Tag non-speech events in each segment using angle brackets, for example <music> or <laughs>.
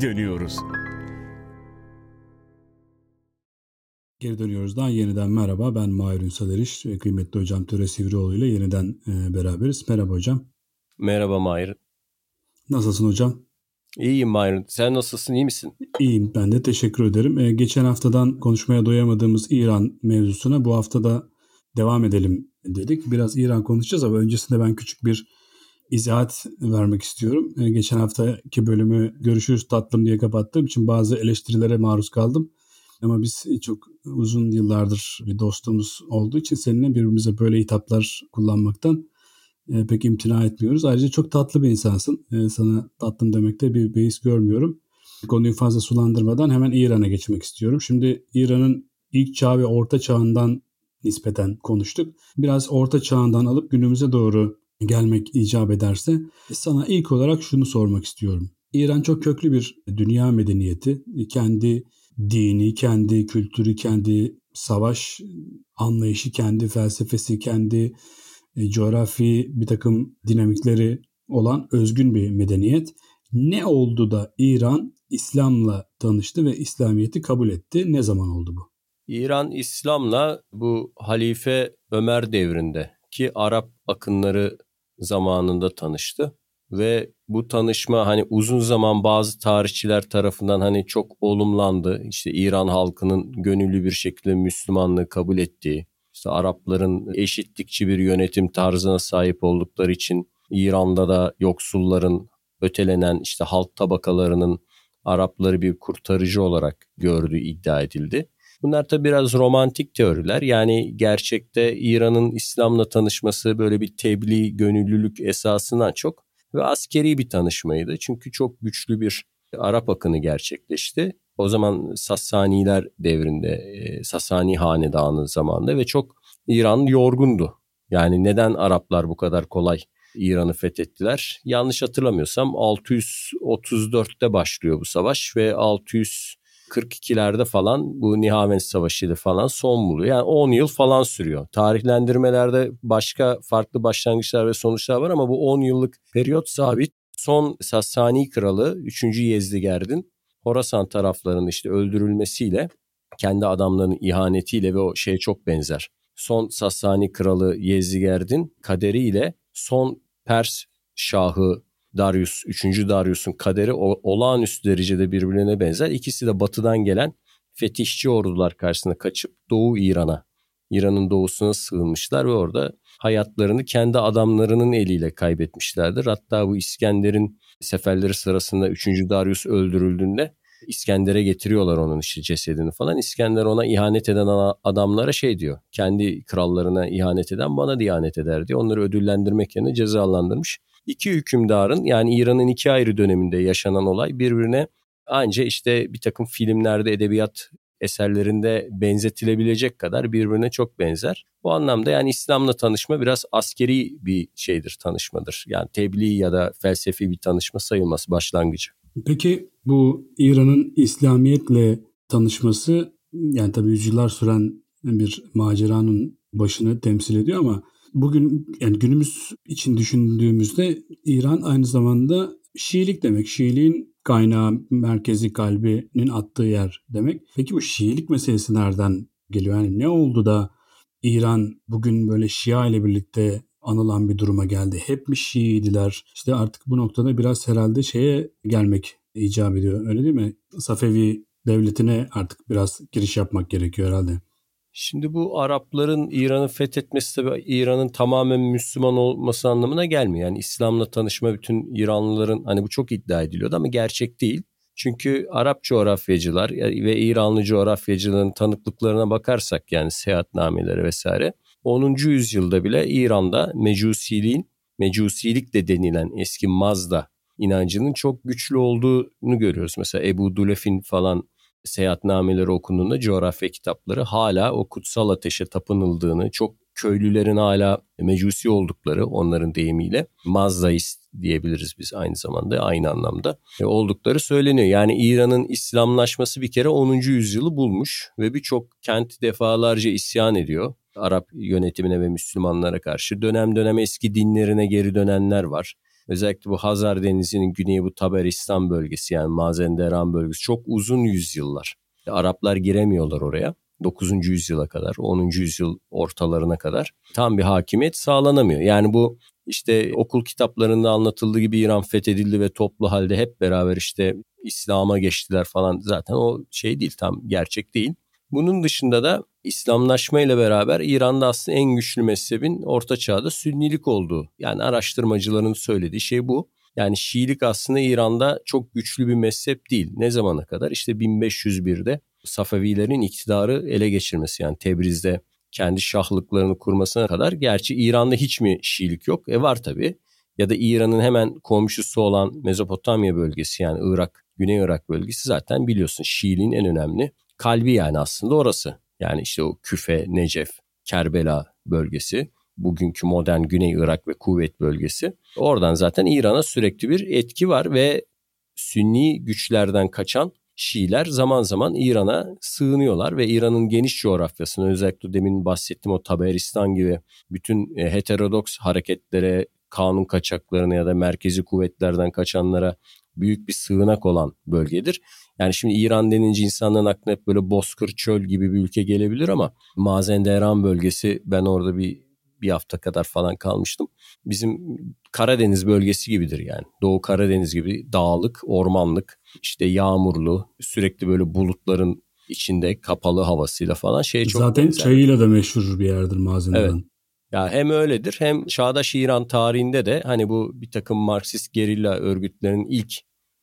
geri dönüyoruz. Geri dönüyoruz daha yeniden merhaba ben Mahir Ünsal Eriş kıymetli hocam Töre Sivrioğlu ile yeniden e, beraberiz. Merhaba hocam. Merhaba Mahir. Nasılsın hocam? İyiyim Mahir. Sen nasılsın iyi misin? İyiyim ben de teşekkür ederim. E, geçen haftadan konuşmaya doyamadığımız İran mevzusuna bu hafta da devam edelim dedik. Biraz İran konuşacağız ama öncesinde ben küçük bir izahat vermek istiyorum. E, geçen haftaki bölümü görüşürüz tatlım diye kapattığım için bazı eleştirilere maruz kaldım. Ama biz çok uzun yıllardır bir dostumuz olduğu için seninle birbirimize böyle hitaplar kullanmaktan e, pek imtina etmiyoruz. Ayrıca çok tatlı bir insansın. E, sana tatlım demekte bir beis görmüyorum. Konuyu fazla sulandırmadan hemen İran'a geçmek istiyorum. Şimdi İran'ın ilk çağ ve orta çağından nispeten konuştuk. Biraz orta çağından alıp günümüze doğru gelmek icap ederse sana ilk olarak şunu sormak istiyorum. İran çok köklü bir dünya medeniyeti. Kendi dini, kendi kültürü, kendi savaş anlayışı, kendi felsefesi, kendi e, coğrafi bir takım dinamikleri olan özgün bir medeniyet. Ne oldu da İran İslam'la tanıştı ve İslamiyet'i kabul etti? Ne zaman oldu bu? İran İslam'la bu Halife Ömer devrinde ki Arap akınları zamanında tanıştı ve bu tanışma hani uzun zaman bazı tarihçiler tarafından hani çok olumlandı. İşte İran halkının gönüllü bir şekilde Müslümanlığı kabul ettiği, işte Arapların eşitlikçi bir yönetim tarzına sahip oldukları için İran'da da yoksulların ötelenen işte halk tabakalarının Arapları bir kurtarıcı olarak gördüğü iddia edildi. Bunlar tabi biraz romantik teoriler. Yani gerçekte İran'ın İslam'la tanışması böyle bir tebliğ, gönüllülük esasından çok ve askeri bir tanışmaydı. Çünkü çok güçlü bir Arap akını gerçekleşti. O zaman Sassaniler devrinde, e, Sassani hanedanı zamanında ve çok İran yorgundu. Yani neden Araplar bu kadar kolay İran'ı fethettiler? Yanlış hatırlamıyorsam 634'te başlıyor bu savaş ve 642'lerde falan bu Nihavend Savaşı falan son buluyor. Yani 10 yıl falan sürüyor. Tarihlendirmelerde başka farklı başlangıçlar ve sonuçlar var ama bu 10 yıllık periyot sabit. Son Sassani kralı 3. Yezdigerd'in Horasan taraflarının işte öldürülmesiyle kendi adamlarının ihanetiyle ve o şeye çok benzer. Son Sassani kralı Yezdigerd'in kaderiyle son Pers şahı Darius, 3. Darius'un kaderi olağanüstü derecede birbirine benzer. İkisi de batıdan gelen fetişçi ordular karşısında kaçıp Doğu İran'a, İran'ın doğusuna sığınmışlar ve orada hayatlarını kendi adamlarının eliyle kaybetmişlerdir. Hatta bu İskender'in seferleri sırasında 3. Darius öldürüldüğünde İskender'e getiriyorlar onun işte cesedini falan. İskender ona ihanet eden adamlara şey diyor. Kendi krallarına ihanet eden bana da ihanet eder diyor. Onları ödüllendirmek yerine cezalandırmış. İki hükümdarın yani İran'ın iki ayrı döneminde yaşanan olay birbirine anca işte bir takım filmlerde, edebiyat eserlerinde benzetilebilecek kadar birbirine çok benzer. Bu anlamda yani İslam'la tanışma biraz askeri bir şeydir, tanışmadır. Yani tebliğ ya da felsefi bir tanışma sayılmaz başlangıcı. Peki bu İran'ın İslamiyetle tanışması yani tabii yüzyıllar süren bir maceranın başını temsil ediyor ama bugün yani günümüz için düşündüğümüzde İran aynı zamanda Şiilik demek. Şiiliğin kaynağı, merkezi kalbinin attığı yer demek. Peki bu Şiilik meselesi nereden geliyor? Yani ne oldu da İran bugün böyle Şia ile birlikte anılan bir duruma geldi. Hep mi Şiiydiler? İşte artık bu noktada biraz herhalde şeye gelmek icap ediyor. Öyle değil mi? Safevi devletine artık biraz giriş yapmak gerekiyor herhalde. Şimdi bu Arapların İran'ı fethetmesi tabii İran'ın tamamen Müslüman olması anlamına gelmiyor. Yani İslam'la tanışma bütün İranlıların hani bu çok iddia ediliyordu ama gerçek değil. Çünkü Arap coğrafyacılar ve İranlı coğrafyacıların tanıklıklarına bakarsak yani seyahatnameleri vesaire 10. yüzyılda bile İran'da mecusiliğin, mecusilik de denilen eski Mazda inancının çok güçlü olduğunu görüyoruz. Mesela Ebu Dulef'in falan seyahatnameleri okunduğunda coğrafya kitapları hala o kutsal ateşe tapınıldığını, çok köylülerin hala mecusi oldukları onların deyimiyle Mazdaist diyebiliriz biz aynı zamanda aynı anlamda e, oldukları söyleniyor. Yani İran'ın İslamlaşması bir kere 10. yüzyılı bulmuş ve birçok kent defalarca isyan ediyor. Arap yönetimine ve Müslümanlara karşı dönem dönem eski dinlerine geri dönenler var. Özellikle bu Hazar Denizi'nin güneyi bu Taberistan bölgesi yani Mazenderan bölgesi çok uzun yüzyıllar. Araplar giremiyorlar oraya. 9. yüzyıla kadar, 10. yüzyıl ortalarına kadar tam bir hakimiyet sağlanamıyor. Yani bu işte okul kitaplarında anlatıldığı gibi İran fethedildi ve toplu halde hep beraber işte İslam'a geçtiler falan zaten o şey değil tam gerçek değil. Bunun dışında da İslamlaşma ile beraber İran'da aslında en güçlü mezhebin orta çağda sünnilik olduğu. Yani araştırmacıların söylediği şey bu. Yani Şiilik aslında İran'da çok güçlü bir mezhep değil. Ne zamana kadar? İşte 1501'de Safevilerin iktidarı ele geçirmesi yani Tebriz'de kendi şahlıklarını kurmasına kadar. Gerçi İran'da hiç mi Şiilik yok? E var tabii. Ya da İran'ın hemen komşusu olan Mezopotamya bölgesi yani Irak, Güney Irak bölgesi zaten biliyorsun Şiiliğin en önemli kalbi yani aslında orası. Yani işte o Küfe, Necef, Kerbela bölgesi, bugünkü modern Güney Irak ve Kuvvet bölgesi. Oradan zaten İran'a sürekli bir etki var ve Sünni güçlerden kaçan Şiiler zaman zaman İran'a sığınıyorlar ve İran'ın geniş coğrafyasını özellikle demin bahsettiğim o Taberistan gibi bütün e, heterodoks hareketlere, kanun kaçaklarına ya da merkezi kuvvetlerden kaçanlara büyük bir sığınak olan bölgedir. Yani şimdi İran denince insanların aklına hep böyle bozkır çöl gibi bir ülke gelebilir ama Mazendehran bölgesi ben orada bir bir hafta kadar falan kalmıştım. Bizim Karadeniz bölgesi gibidir yani. Doğu Karadeniz gibi dağlık, ormanlık, işte yağmurlu, sürekli böyle bulutların içinde kapalı havasıyla falan şey çok Zaten benzer. çayıyla da meşhur bir yerdir Mazendehran. Evet. Ya hem öyledir hem çağdaş İran tarihinde de hani bu bir takım Marksist gerilla örgütlerinin ilk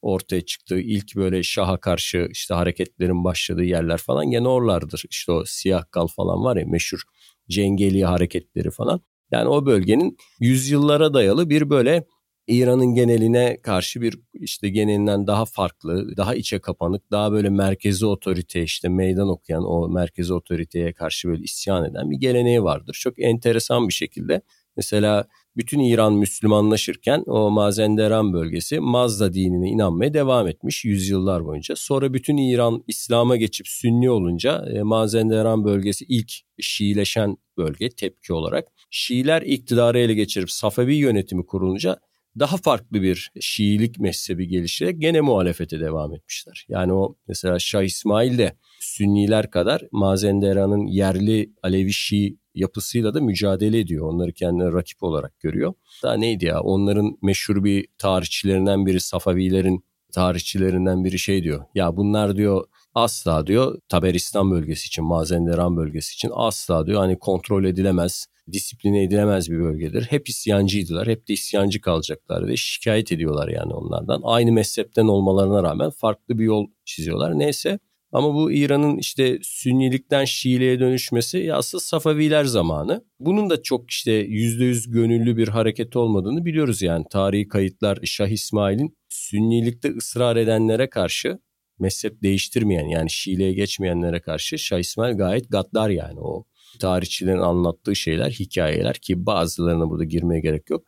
ortaya çıktığı ilk böyle şaha karşı işte hareketlerin başladığı yerler falan gene oralardır. İşte o siyah kal falan var ya meşhur Cengeli hareketleri falan. Yani o bölgenin yüzyıllara dayalı bir böyle İran'ın geneline karşı bir işte genelinden daha farklı, daha içe kapanık, daha böyle merkezi otorite işte meydan okuyan o merkezi otoriteye karşı böyle isyan eden bir geleneği vardır. Çok enteresan bir şekilde Mesela bütün İran Müslümanlaşırken o Mazenderan bölgesi Mazda dinine inanmaya devam etmiş yüzyıllar boyunca. Sonra bütün İran İslam'a geçip Sünni olunca e, Mazenderan bölgesi ilk Şiileşen bölge tepki olarak. Şiiler iktidarı ele geçirip Safevi yönetimi kurulunca daha farklı bir Şiilik mezhebi gelişerek gene muhalefete devam etmişler. Yani o mesela Şah İsmail de Sünniler kadar Mazenderan'ın yerli Alevi Şii yapısıyla da mücadele ediyor. Onları kendine rakip olarak görüyor. Daha neydi ya onların meşhur bir tarihçilerinden biri Safavilerin tarihçilerinden biri şey diyor. Ya bunlar diyor asla diyor Taberistan bölgesi için, Mazenderan bölgesi için asla diyor hani kontrol edilemez, disipline edilemez bir bölgedir. Hep isyancıydılar, hep de isyancı kalacaklar ve şikayet ediyorlar yani onlardan. Aynı mezhepten olmalarına rağmen farklı bir yol çiziyorlar. Neyse ama bu İran'ın işte Sünnilikten Şiiliğe dönüşmesi aslında Safaviler zamanı. Bunun da çok işte %100 gönüllü bir hareket olmadığını biliyoruz yani. Tarihi kayıtlar Şah İsmail'in Sünnilikte ısrar edenlere karşı mezhep değiştirmeyen yani Şiiliğe geçmeyenlere karşı Şah İsmail gayet gaddar yani o tarihçilerin anlattığı şeyler, hikayeler ki bazılarına burada girmeye gerek yok.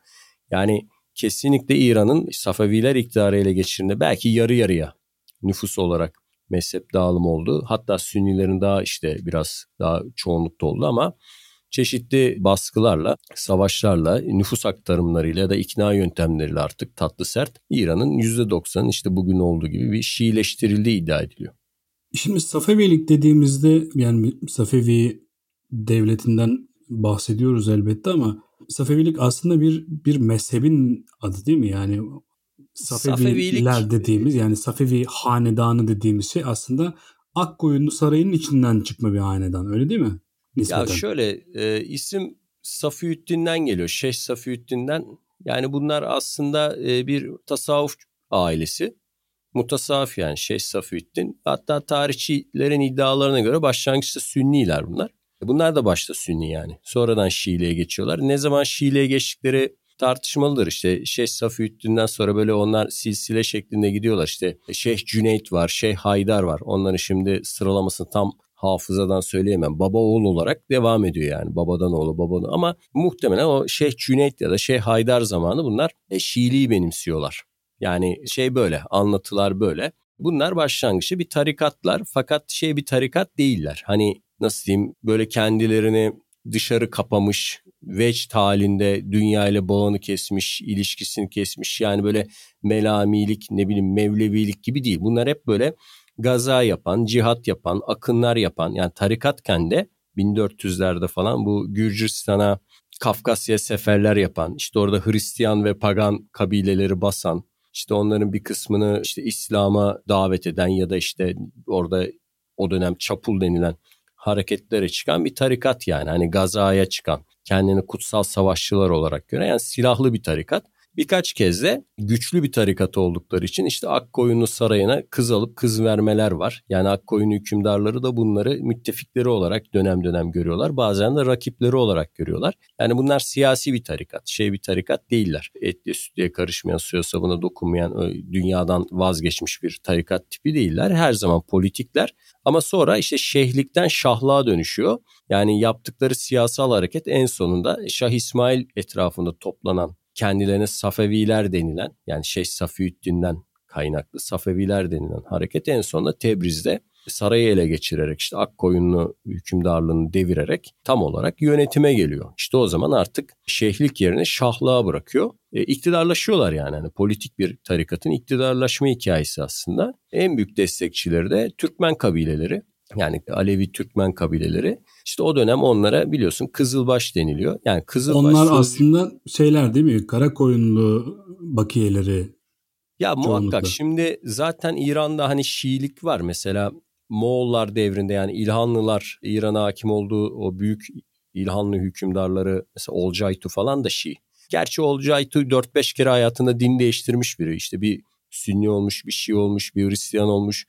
Yani kesinlikle İran'ın Safaviler iktidarı ele geçirdiğinde belki yarı yarıya nüfus olarak mezhep dağılımı oldu. Hatta Sünnilerin daha işte biraz daha çoğunlukta oldu ama çeşitli baskılarla, savaşlarla, nüfus aktarımlarıyla ya da ikna yöntemleriyle artık tatlı sert İran'ın %90'ın işte bugün olduğu gibi bir Şiileştirildiği iddia ediliyor. Şimdi Safevilik dediğimizde yani Safevi devletinden bahsediyoruz elbette ama Safevilik aslında bir bir mezhebin adı değil mi? Yani Safeviler dediğimiz yani Safevi hanedanı dediğimiz şey aslında Akkoyunlu Sarayı'nın içinden çıkma bir hanedan öyle değil mi? Nispeten. Ya şöyle e, isim Safiüddin'den geliyor. Şeyh Safiüddin'den yani bunlar aslında e, bir tasavvuf ailesi. Mutasavvuf yani Şeyh Safiüddin. Hatta tarihçilerin iddialarına göre başlangıçta Sünniler bunlar. Bunlar da başta Sünni yani. Sonradan Şiiliğe geçiyorlar. Ne zaman Şiiliğe geçtikleri tartışmalıdır işte Şeyh Safiüddin'den sonra böyle onlar silsile şeklinde gidiyorlar işte Şeyh Cüneyt var Şeyh Haydar var onları şimdi sıralamasını tam hafızadan söyleyemem. Baba oğul olarak devam ediyor yani. Babadan oğlu babadan ama muhtemelen o Şeyh Cüneyt ya da Şeyh Haydar zamanı bunlar e, Şiiliği benimsiyorlar. Yani şey böyle anlatılar böyle. Bunlar başlangıçta bir tarikatlar fakat şey bir tarikat değiller. Hani nasıl diyeyim böyle kendilerini dışarı kapamış vecd halinde dünya ile bağını kesmiş, ilişkisini kesmiş. Yani böyle melamilik, ne bileyim mevlevilik gibi değil. Bunlar hep böyle gaza yapan, cihat yapan, akınlar yapan yani tarikatken de 1400'lerde falan bu Gürcistan'a, Kafkasya seferler yapan, işte orada Hristiyan ve pagan kabileleri basan, işte onların bir kısmını işte İslam'a davet eden ya da işte orada o dönem çapul denilen hareketlere çıkan bir tarikat yani. Hani gazaya çıkan, kendini kutsal savaşçılar olarak gören yani silahlı bir tarikat. Birkaç kez de güçlü bir tarikat oldukları için işte Akkoyunlu Sarayı'na kız alıp kız vermeler var. Yani Akkoyunlu hükümdarları da bunları müttefikleri olarak dönem dönem görüyorlar. Bazen de rakipleri olarak görüyorlar. Yani bunlar siyasi bir tarikat, şey bir tarikat değiller. Etli sütlüye karışmayan, suya sabuna dokunmayan, dünyadan vazgeçmiş bir tarikat tipi değiller. Her zaman politikler ama sonra işte şeyhlikten şahlığa dönüşüyor. Yani yaptıkları siyasal hareket en sonunda Şah İsmail etrafında toplanan kendilerine Safeviler denilen yani Şeyh Safiüddin'den kaynaklı Safeviler denilen hareket en sonunda Tebriz'de sarayı ele geçirerek işte Akkoyunlu hükümdarlığını devirerek tam olarak yönetime geliyor. İşte o zaman artık şeyhlik yerine şahlığa bırakıyor. E, iktidarlaşıyorlar yani. yani politik bir tarikatın iktidarlaşma hikayesi aslında. En büyük destekçileri de Türkmen kabileleri. Yani Alevi Türkmen kabileleri. İşte o dönem onlara biliyorsun Kızılbaş deniliyor. Yani Kızılbaş Onlar sözcüğü... aslında şeyler değil mi? Karakoyunlu bakiyeleri. Ya muhakkak şimdi zaten İran'da hani Şiilik var mesela Moğollar devrinde yani İlhanlılar İran'a hakim olduğu o büyük İlhanlı hükümdarları mesela Olcaytu falan da Şii. Gerçi Olcaytu 4-5 kere hayatında din değiştirmiş biri. İşte bir Sünni olmuş, bir Şii olmuş, bir Hristiyan olmuş.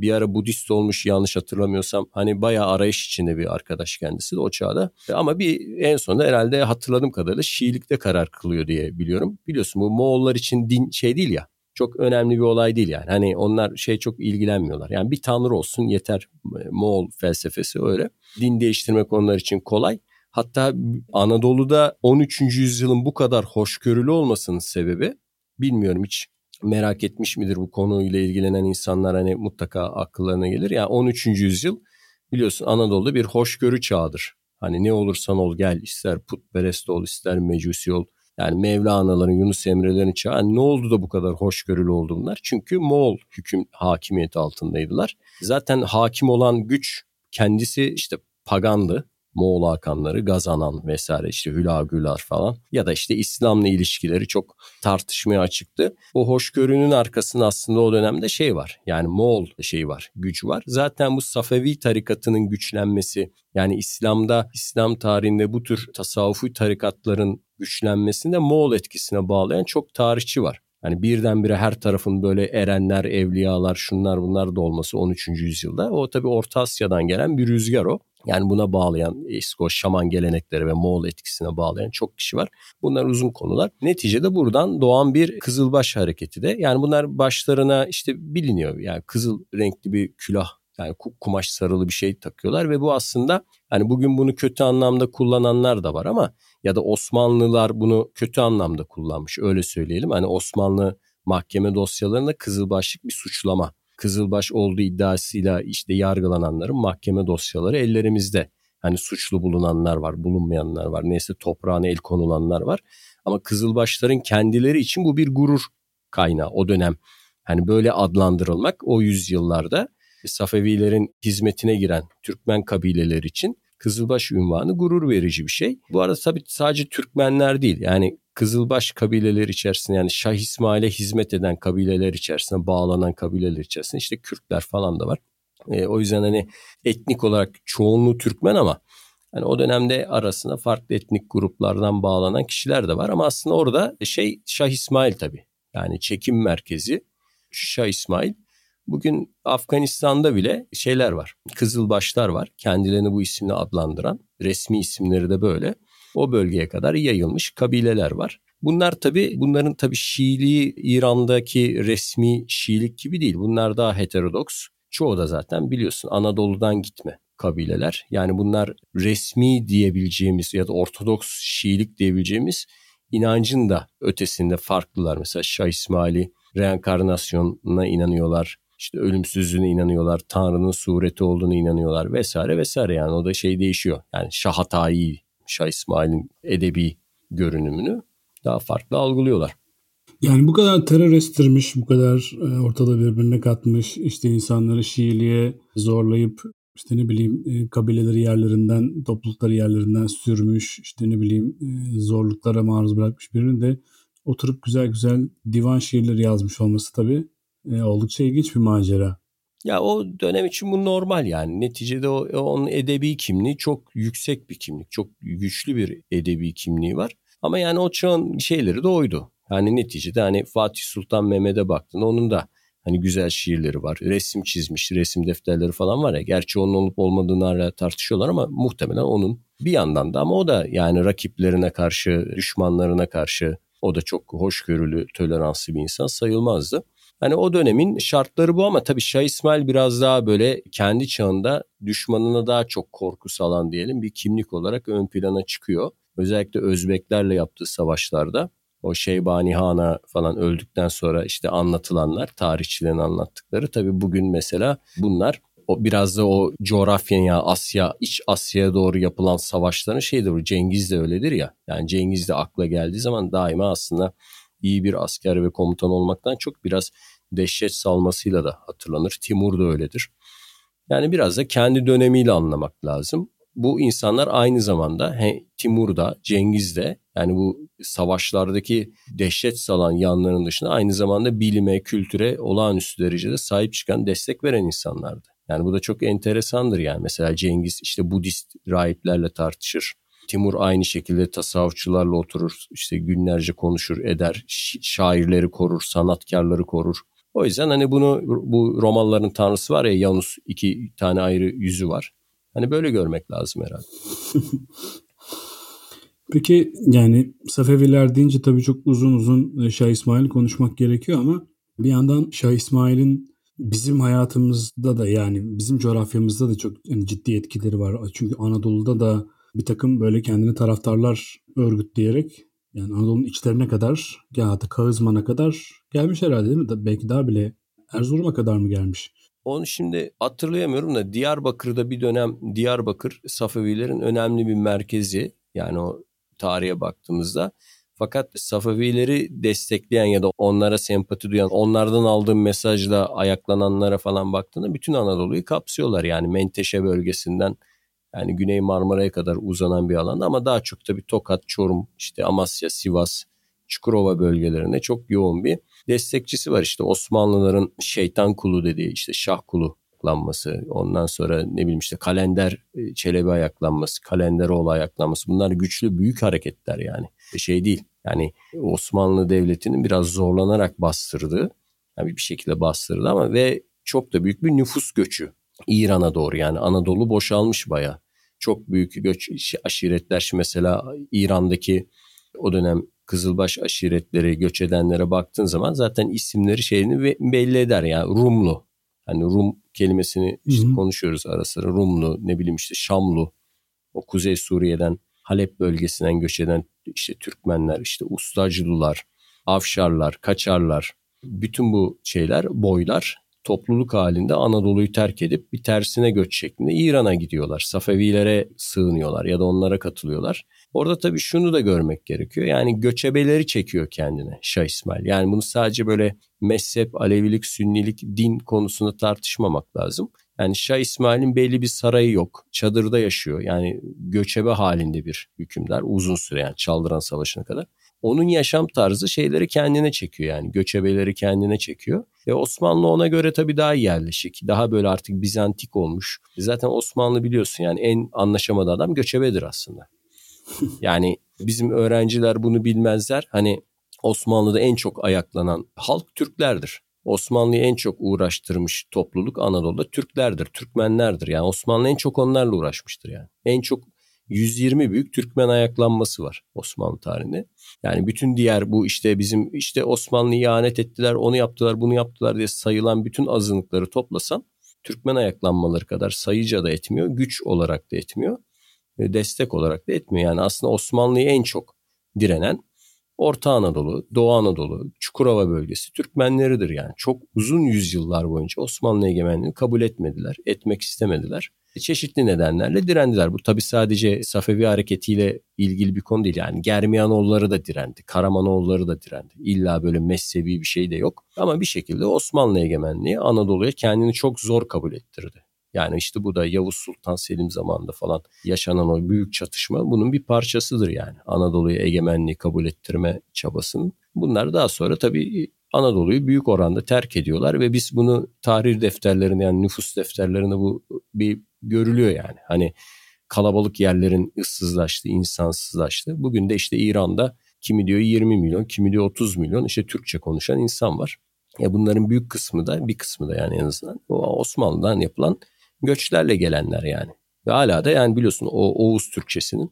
Bir ara Budist olmuş yanlış hatırlamıyorsam. Hani bayağı arayış içinde bir arkadaş kendisi de o çağda. Ama bir en sonunda herhalde hatırladığım kadarıyla Şiilikte karar kılıyor diye biliyorum. Biliyorsun bu Moğollar için din şey değil ya çok önemli bir olay değil yani. Hani onlar şey çok ilgilenmiyorlar. Yani bir tanrı olsun yeter. Moğol felsefesi öyle. Din değiştirmek onlar için kolay. Hatta Anadolu'da 13. yüzyılın bu kadar hoşgörülü olmasının sebebi bilmiyorum hiç merak etmiş midir bu konuyla ilgilenen insanlar hani mutlaka akıllarına gelir. Yani 13. yüzyıl biliyorsun Anadolu'da bir hoşgörü çağıdır. Hani ne olursan ol gel ister putperest ol ister mecusi ol yani Mevlana'ların, Yunus Emre'lerin çağı yani ne oldu da bu kadar hoşgörülü oldu bunlar? Çünkü Moğol hüküm hakimiyeti altındaydılar. Zaten hakim olan güç kendisi işte pagandı. Moğol Hakanları, Gazanan vesaire işte Hülagülar falan ya da işte İslam'la ilişkileri çok tartışmaya açıktı. O hoşgörünün arkasında aslında o dönemde şey var yani Moğol şeyi var, gücü var. Zaten bu Safevi tarikatının güçlenmesi yani İslam'da, İslam tarihinde bu tür tasavvufi tarikatların güçlenmesinde Moğol etkisine bağlayan çok tarihçi var. Yani birdenbire her tarafın böyle erenler, evliyalar, şunlar bunlar da olması 13. yüzyılda. O tabii Orta Asya'dan gelen bir rüzgar o. Yani buna bağlayan İskoç şaman gelenekleri ve Moğol etkisine bağlayan çok kişi var. Bunlar uzun konular. Neticede buradan doğan bir Kızılbaş hareketi de. Yani bunlar başlarına işte biliniyor. Yani kızıl renkli bir külah yani kumaş sarılı bir şey takıyorlar ve bu aslında hani bugün bunu kötü anlamda kullananlar da var ama ya da Osmanlılar bunu kötü anlamda kullanmış öyle söyleyelim. Hani Osmanlı mahkeme dosyalarında kızılbaşlık bir suçlama. Kızılbaş olduğu iddiasıyla işte yargılananların mahkeme dosyaları ellerimizde. Hani suçlu bulunanlar var, bulunmayanlar var. Neyse toprağına el konulanlar var. Ama Kızılbaşların kendileri için bu bir gurur kaynağı o dönem. Hani böyle adlandırılmak o yüzyıllarda Safevilerin hizmetine giren Türkmen kabileler için Kızılbaş ünvanı gurur verici bir şey. Bu arada tabii sadece Türkmenler değil yani Kızılbaş kabileleri içerisinde yani Şah İsmail'e hizmet eden kabileler içerisinde bağlanan kabileler içerisinde işte Kürtler falan da var. E, o yüzden hani etnik olarak çoğunluğu Türkmen ama hani o dönemde arasında farklı etnik gruplardan bağlanan kişiler de var ama aslında orada şey Şah İsmail tabii. Yani çekim merkezi Şah İsmail Bugün Afganistan'da bile şeyler var. Kızılbaşlar var. Kendilerini bu isimle adlandıran. Resmi isimleri de böyle. O bölgeye kadar yayılmış kabileler var. Bunlar tabi bunların tabi Şiiliği İran'daki resmi Şiilik gibi değil. Bunlar daha heterodoks. Çoğu da zaten biliyorsun Anadolu'dan gitme kabileler. Yani bunlar resmi diyebileceğimiz ya da Ortodoks Şiilik diyebileceğimiz inancın da ötesinde farklılar. Mesela Şah İsmail'i reenkarnasyonuna inanıyorlar işte ölümsüzlüğüne inanıyorlar, Tanrı'nın sureti olduğunu inanıyorlar vesaire vesaire yani o da şey değişiyor. Yani Şahatayı Şah İsmail'in edebi görünümünü daha farklı algılıyorlar. Yani bu kadar terör estirmiş, bu kadar e, ortada birbirine katmış, işte insanları Şiiliğe zorlayıp işte ne bileyim e, kabileleri yerlerinden, toplulukları yerlerinden sürmüş, işte ne bileyim e, zorluklara maruz bırakmış birinin de oturup güzel güzel divan şiirleri yazmış olması tabii oldukça ilginç bir macera. Ya o dönem için bu normal yani. Neticede o, onun edebi kimliği çok yüksek bir kimlik. Çok güçlü bir edebi kimliği var. Ama yani o çağın şeyleri de oydu. Yani neticede hani Fatih Sultan Mehmet'e baktın onun da hani güzel şiirleri var. Resim çizmiş, resim defterleri falan var ya. Gerçi onun olup olmadığını hala tartışıyorlar ama muhtemelen onun bir yandan da ama o da yani rakiplerine karşı, düşmanlarına karşı o da çok hoşgörülü, toleranslı bir insan sayılmazdı. Hani o dönemin şartları bu ama tabii Şah İsmail biraz daha böyle kendi çağında düşmanına daha çok korku salan diyelim bir kimlik olarak ön plana çıkıyor. Özellikle Özbeklerle yaptığı savaşlarda o Şeybani Han'a falan öldükten sonra işte anlatılanlar, tarihçilerin anlattıkları tabii bugün mesela bunlar o biraz da o coğrafyaya Asya, iç Asya'ya doğru yapılan savaşların şeydir bu Cengiz de öyledir ya. Yani Cengiz de akla geldiği zaman daima aslında iyi bir asker ve komutan olmaktan çok biraz dehşet salmasıyla da hatırlanır. Timur da öyledir. Yani biraz da kendi dönemiyle anlamak lazım. Bu insanlar aynı zamanda he, Timur da Cengiz de yani bu savaşlardaki dehşet salan yanların dışında aynı zamanda bilime, kültüre olağanüstü derecede sahip çıkan, destek veren insanlardı. Yani bu da çok enteresandır yani. Mesela Cengiz işte Budist rahiplerle tartışır. Timur aynı şekilde tasavvufçularla oturur, işte günlerce konuşur, eder, şairleri korur, sanatkarları korur. O yüzden hani bunu bu Romalıların tanrısı var ya Yanus iki tane ayrı yüzü var. Hani böyle görmek lazım herhalde. <laughs> Peki yani Safeviler deyince tabii çok uzun uzun e, Şah İsmail konuşmak gerekiyor ama bir yandan Şah İsmail'in bizim hayatımızda da yani bizim coğrafyamızda da çok yani ciddi etkileri var. Çünkü Anadolu'da da bir takım böyle kendini taraftarlar örgütleyerek yani Anadolu'nun içlerine kadar ya da Kağızman'a kadar gelmiş herhalde değil mi? Belki daha bile Erzurum'a kadar mı gelmiş? Onu şimdi hatırlayamıyorum da Diyarbakır'da bir dönem Diyarbakır Safevilerin önemli bir merkezi. Yani o tarihe baktığımızda. Fakat Safevileri destekleyen ya da onlara sempati duyan, onlardan aldığım mesajla ayaklananlara falan baktığında bütün Anadolu'yu kapsıyorlar. Yani Menteşe bölgesinden yani Güney Marmara'ya kadar uzanan bir alan ama daha çok tabii Tokat, Çorum, işte Amasya, Sivas, Çukurova bölgelerinde çok yoğun bir destekçisi var. İşte Osmanlıların şeytan kulu dediği işte şah kulu ayaklanması, ondan sonra ne bileyim işte kalender e, Çelebi ayaklanması, Kalenderoğlu ayaklanması bunlar güçlü büyük hareketler yani. E, şey değil yani Osmanlı Devleti'nin biraz zorlanarak bastırdığı, yani bir şekilde bastırdı ama ve çok da büyük bir nüfus göçü İran'a doğru yani Anadolu boşalmış baya. Çok büyük göç aşiretler mesela İran'daki o dönem Kızılbaş aşiretleri göç edenlere baktığın zaman zaten isimleri şeyini belli eder yani Rumlu. Hani Rum kelimesini işte Hı-hı. konuşuyoruz ara sıra. Rumlu ne bileyim işte Şamlu o Kuzey Suriye'den Halep bölgesinden göç eden işte Türkmenler, işte Ustacılılar, Afşarlar, Kaçarlar bütün bu şeyler, boylar topluluk halinde Anadolu'yu terk edip bir tersine göç şeklinde İran'a gidiyorlar. Safevilere sığınıyorlar ya da onlara katılıyorlar. Orada tabii şunu da görmek gerekiyor. Yani göçebeleri çekiyor kendine Şah İsmail. Yani bunu sadece böyle mezhep, Alevilik, Sünnilik, din konusunda tartışmamak lazım. Yani Şah İsmail'in belli bir sarayı yok. Çadırda yaşıyor. Yani göçebe halinde bir hükümdar. Uzun süre yani Çaldıran Savaşı'na kadar. Onun yaşam tarzı şeyleri kendine çekiyor yani. Göçebeleri kendine çekiyor. Ve Osmanlı ona göre tabii daha yerleşik. Daha böyle artık Bizantik olmuş. Zaten Osmanlı biliyorsun yani en anlaşamadığı adam göçebedir aslında. <laughs> yani bizim öğrenciler bunu bilmezler. Hani Osmanlı'da en çok ayaklanan halk Türklerdir. Osmanlı'yı en çok uğraştırmış topluluk Anadolu'da Türklerdir, Türkmenlerdir. Yani Osmanlı en çok onlarla uğraşmıştır yani. En çok 120 büyük Türkmen ayaklanması var Osmanlı tarihinde. Yani bütün diğer bu işte bizim işte Osmanlı ihanet ettiler, onu yaptılar, bunu yaptılar diye sayılan bütün azınlıkları toplasan Türkmen ayaklanmaları kadar sayıca da etmiyor, güç olarak da etmiyor, destek olarak da etmiyor. Yani aslında Osmanlı'yı en çok direnen Orta Anadolu, Doğu Anadolu, Çukurova bölgesi Türkmenleridir yani. Çok uzun yüzyıllar boyunca Osmanlı egemenliğini kabul etmediler, etmek istemediler. Çeşitli nedenlerle direndiler. Bu tabi sadece Safevi hareketiyle ilgili bir konu değil. Yani Germiyanoğulları da direndi, Karamanoğulları da direndi. İlla böyle mezhebi bir şey de yok. Ama bir şekilde Osmanlı egemenliği Anadolu'ya kendini çok zor kabul ettirdi. Yani işte bu da Yavuz Sultan Selim zamanında falan yaşanan o büyük çatışma bunun bir parçasıdır yani. Anadolu'yu egemenliği kabul ettirme çabasının. Bunlar daha sonra tabii Anadolu'yu büyük oranda terk ediyorlar ve biz bunu tarih defterlerinde yani nüfus defterlerinde bu bir görülüyor yani. Hani kalabalık yerlerin ıssızlaştı, insansızlaştı. Bugün de işte İran'da kimi diyor 20 milyon, kimi diyor 30 milyon işte Türkçe konuşan insan var. Ya bunların büyük kısmı da bir kısmı da yani en azından Osmanlı'dan yapılan göçlerle gelenler yani. Ve hala da yani biliyorsun o Oğuz Türkçesinin,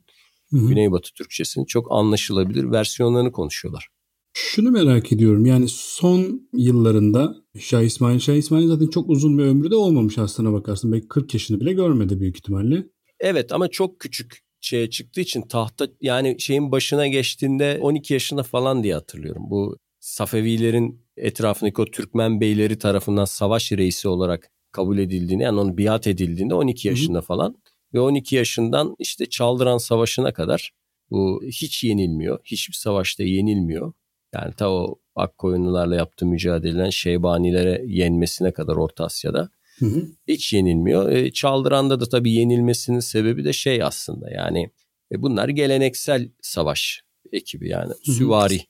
hı hı. Güneybatı Türkçesinin çok anlaşılabilir versiyonlarını konuşuyorlar. Şunu merak ediyorum yani son yıllarında Şah İsmail, Şah İsmail zaten çok uzun bir ömrü de olmamış aslına bakarsın. Belki 40 yaşını bile görmedi büyük ihtimalle. Evet ama çok küçük şeye çıktığı için tahta yani şeyin başına geçtiğinde 12 yaşında falan diye hatırlıyorum. Bu Safevilerin etrafındaki o Türkmen beyleri tarafından savaş reisi olarak kabul edildiğini yani onun biat edildiğinde 12 yaşında Hı-hı. falan ve 12 yaşından işte Çaldıran Savaşı'na kadar bu hiç yenilmiyor. Hiçbir savaşta yenilmiyor. Yani ta o Akkoyunlularla yaptığı mücadeleden Şeybanilere yenmesine kadar Orta Asya'da hı hı. hiç yenilmiyor. E, Çaldıran'da da tabii yenilmesinin sebebi de şey aslında yani e, bunlar geleneksel savaş ekibi yani hı hı. süvari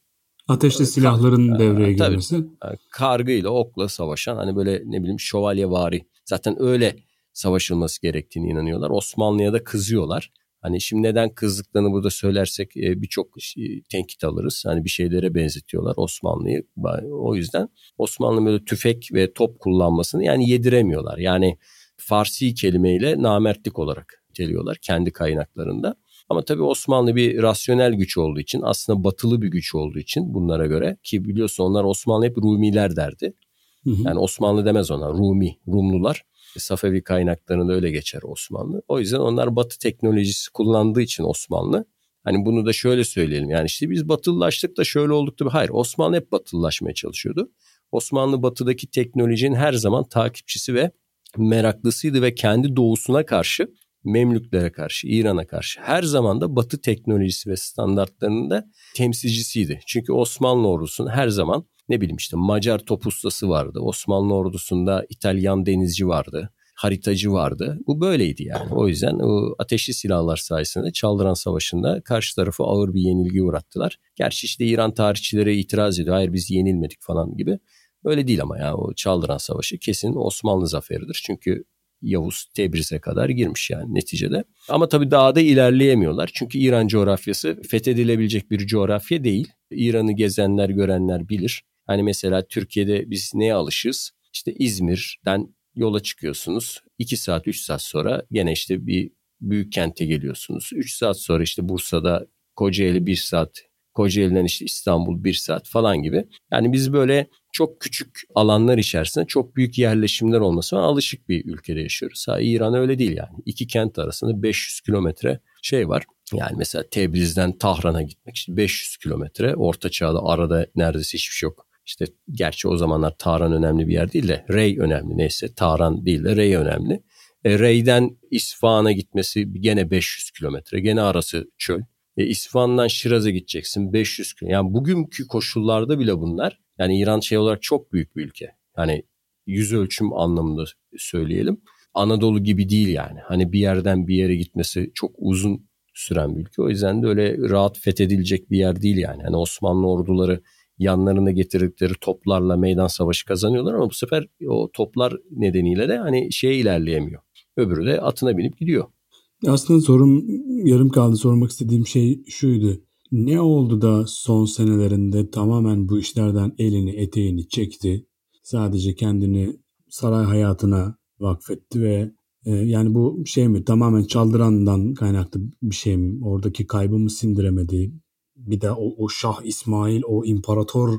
Ateşli silahların Kar, devreye girmesi. Tabii, kargıyla, okla savaşan hani böyle ne bileyim şövalyevari. Zaten öyle savaşılması gerektiğini inanıyorlar. Osmanlı'ya da kızıyorlar. Hani şimdi neden kızdıklarını burada söylersek e, birçok tenkit alırız. Hani bir şeylere benzetiyorlar Osmanlı'yı. O yüzden Osmanlı böyle tüfek ve top kullanmasını yani yediremiyorlar. Yani Farsi kelimeyle namertlik olarak geliyorlar kendi kaynaklarında. Ama tabii Osmanlı bir rasyonel güç olduğu için aslında batılı bir güç olduğu için bunlara göre ki biliyorsun onlar Osmanlı hep Rumiler derdi. Hı hı. Yani Osmanlı demez ona Rumi, Rumlular. Safevi kaynaklarında öyle geçer Osmanlı. O yüzden onlar batı teknolojisi kullandığı için Osmanlı. Hani bunu da şöyle söyleyelim yani işte biz batılılaştık da şöyle olduk da hayır Osmanlı hep batılılaşmaya çalışıyordu. Osmanlı batıdaki teknolojinin her zaman takipçisi ve meraklısıydı ve kendi doğusuna karşı Memlüklere karşı, İran'a karşı her zaman da Batı teknolojisi ve standartlarının da temsilcisiydi. Çünkü Osmanlı ordusunun her zaman ne bileyim işte Macar top ustası vardı. Osmanlı ordusunda İtalyan denizci vardı. Haritacı vardı. Bu böyleydi yani. O yüzden o ateşli silahlar sayesinde Çaldıran Savaşı'nda karşı tarafı ağır bir yenilgi uğrattılar. Gerçi işte İran tarihçileri itiraz ediyor. Hayır biz yenilmedik falan gibi. Öyle değil ama ya o Çaldıran Savaşı kesin Osmanlı zaferidir. Çünkü Yavuz Tebriz'e kadar girmiş yani neticede. Ama tabii daha da ilerleyemiyorlar. Çünkü İran coğrafyası fethedilebilecek bir coğrafya değil. İran'ı gezenler görenler bilir. Hani mesela Türkiye'de biz neye alışız? İşte İzmir'den yola çıkıyorsunuz. 2 saat 3 saat sonra gene işte bir büyük kente geliyorsunuz. 3 saat sonra işte Bursa'da Kocaeli 1 saat Kocaeli'den işte İstanbul bir saat falan gibi. Yani biz böyle çok küçük alanlar içerisinde çok büyük yerleşimler olmasına alışık bir ülkede yaşıyoruz. Ha, İran öyle değil yani. İki kent arasında 500 kilometre şey var. Yani mesela Tebriz'den Tahran'a gitmek işte 500 kilometre. Orta çağda arada neredeyse hiçbir şey yok. İşte gerçi o zamanlar Tahran önemli bir yer değil de Rey önemli neyse. Tahran değil de Rey önemli. E, Rey'den İsfahan'a gitmesi gene 500 kilometre. Gene arası çöl. E, İsfahan'dan Şiraz'a gideceksin 500 km. Yani bugünkü koşullarda bile bunlar. Yani İran şey olarak çok büyük bir ülke. Yani yüz ölçüm anlamında söyleyelim. Anadolu gibi değil yani. Hani bir yerden bir yere gitmesi çok uzun süren bir ülke. O yüzden de öyle rahat fethedilecek bir yer değil yani. Hani Osmanlı orduları yanlarına getirdikleri toplarla meydan savaşı kazanıyorlar ama bu sefer o toplar nedeniyle de hani şeye ilerleyemiyor. Öbürü de atına binip gidiyor. Aslında sorum yarım kaldı sormak istediğim şey şuydu. Ne oldu da son senelerinde tamamen bu işlerden elini eteğini çekti. Sadece kendini saray hayatına vakfetti ve e, yani bu şey mi tamamen çaldırandan kaynaklı bir şey mi? Oradaki kaybımı sindiremedi. Bir de o, o Şah İsmail, o imparator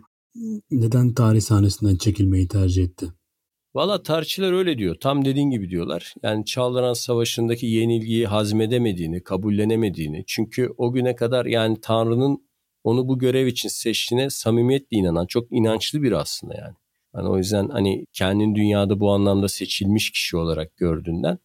neden tarih sahnesinden çekilmeyi tercih etti? Valla tarihçiler öyle diyor. Tam dediğin gibi diyorlar. Yani Çağlayan Savaşı'ndaki yenilgiyi hazmedemediğini, kabullenemediğini. Çünkü o güne kadar yani Tanrı'nın onu bu görev için seçtiğine samimiyetle inanan çok inançlı biri aslında yani. Hani o yüzden hani kendini dünyada bu anlamda seçilmiş kişi olarak gördüğünden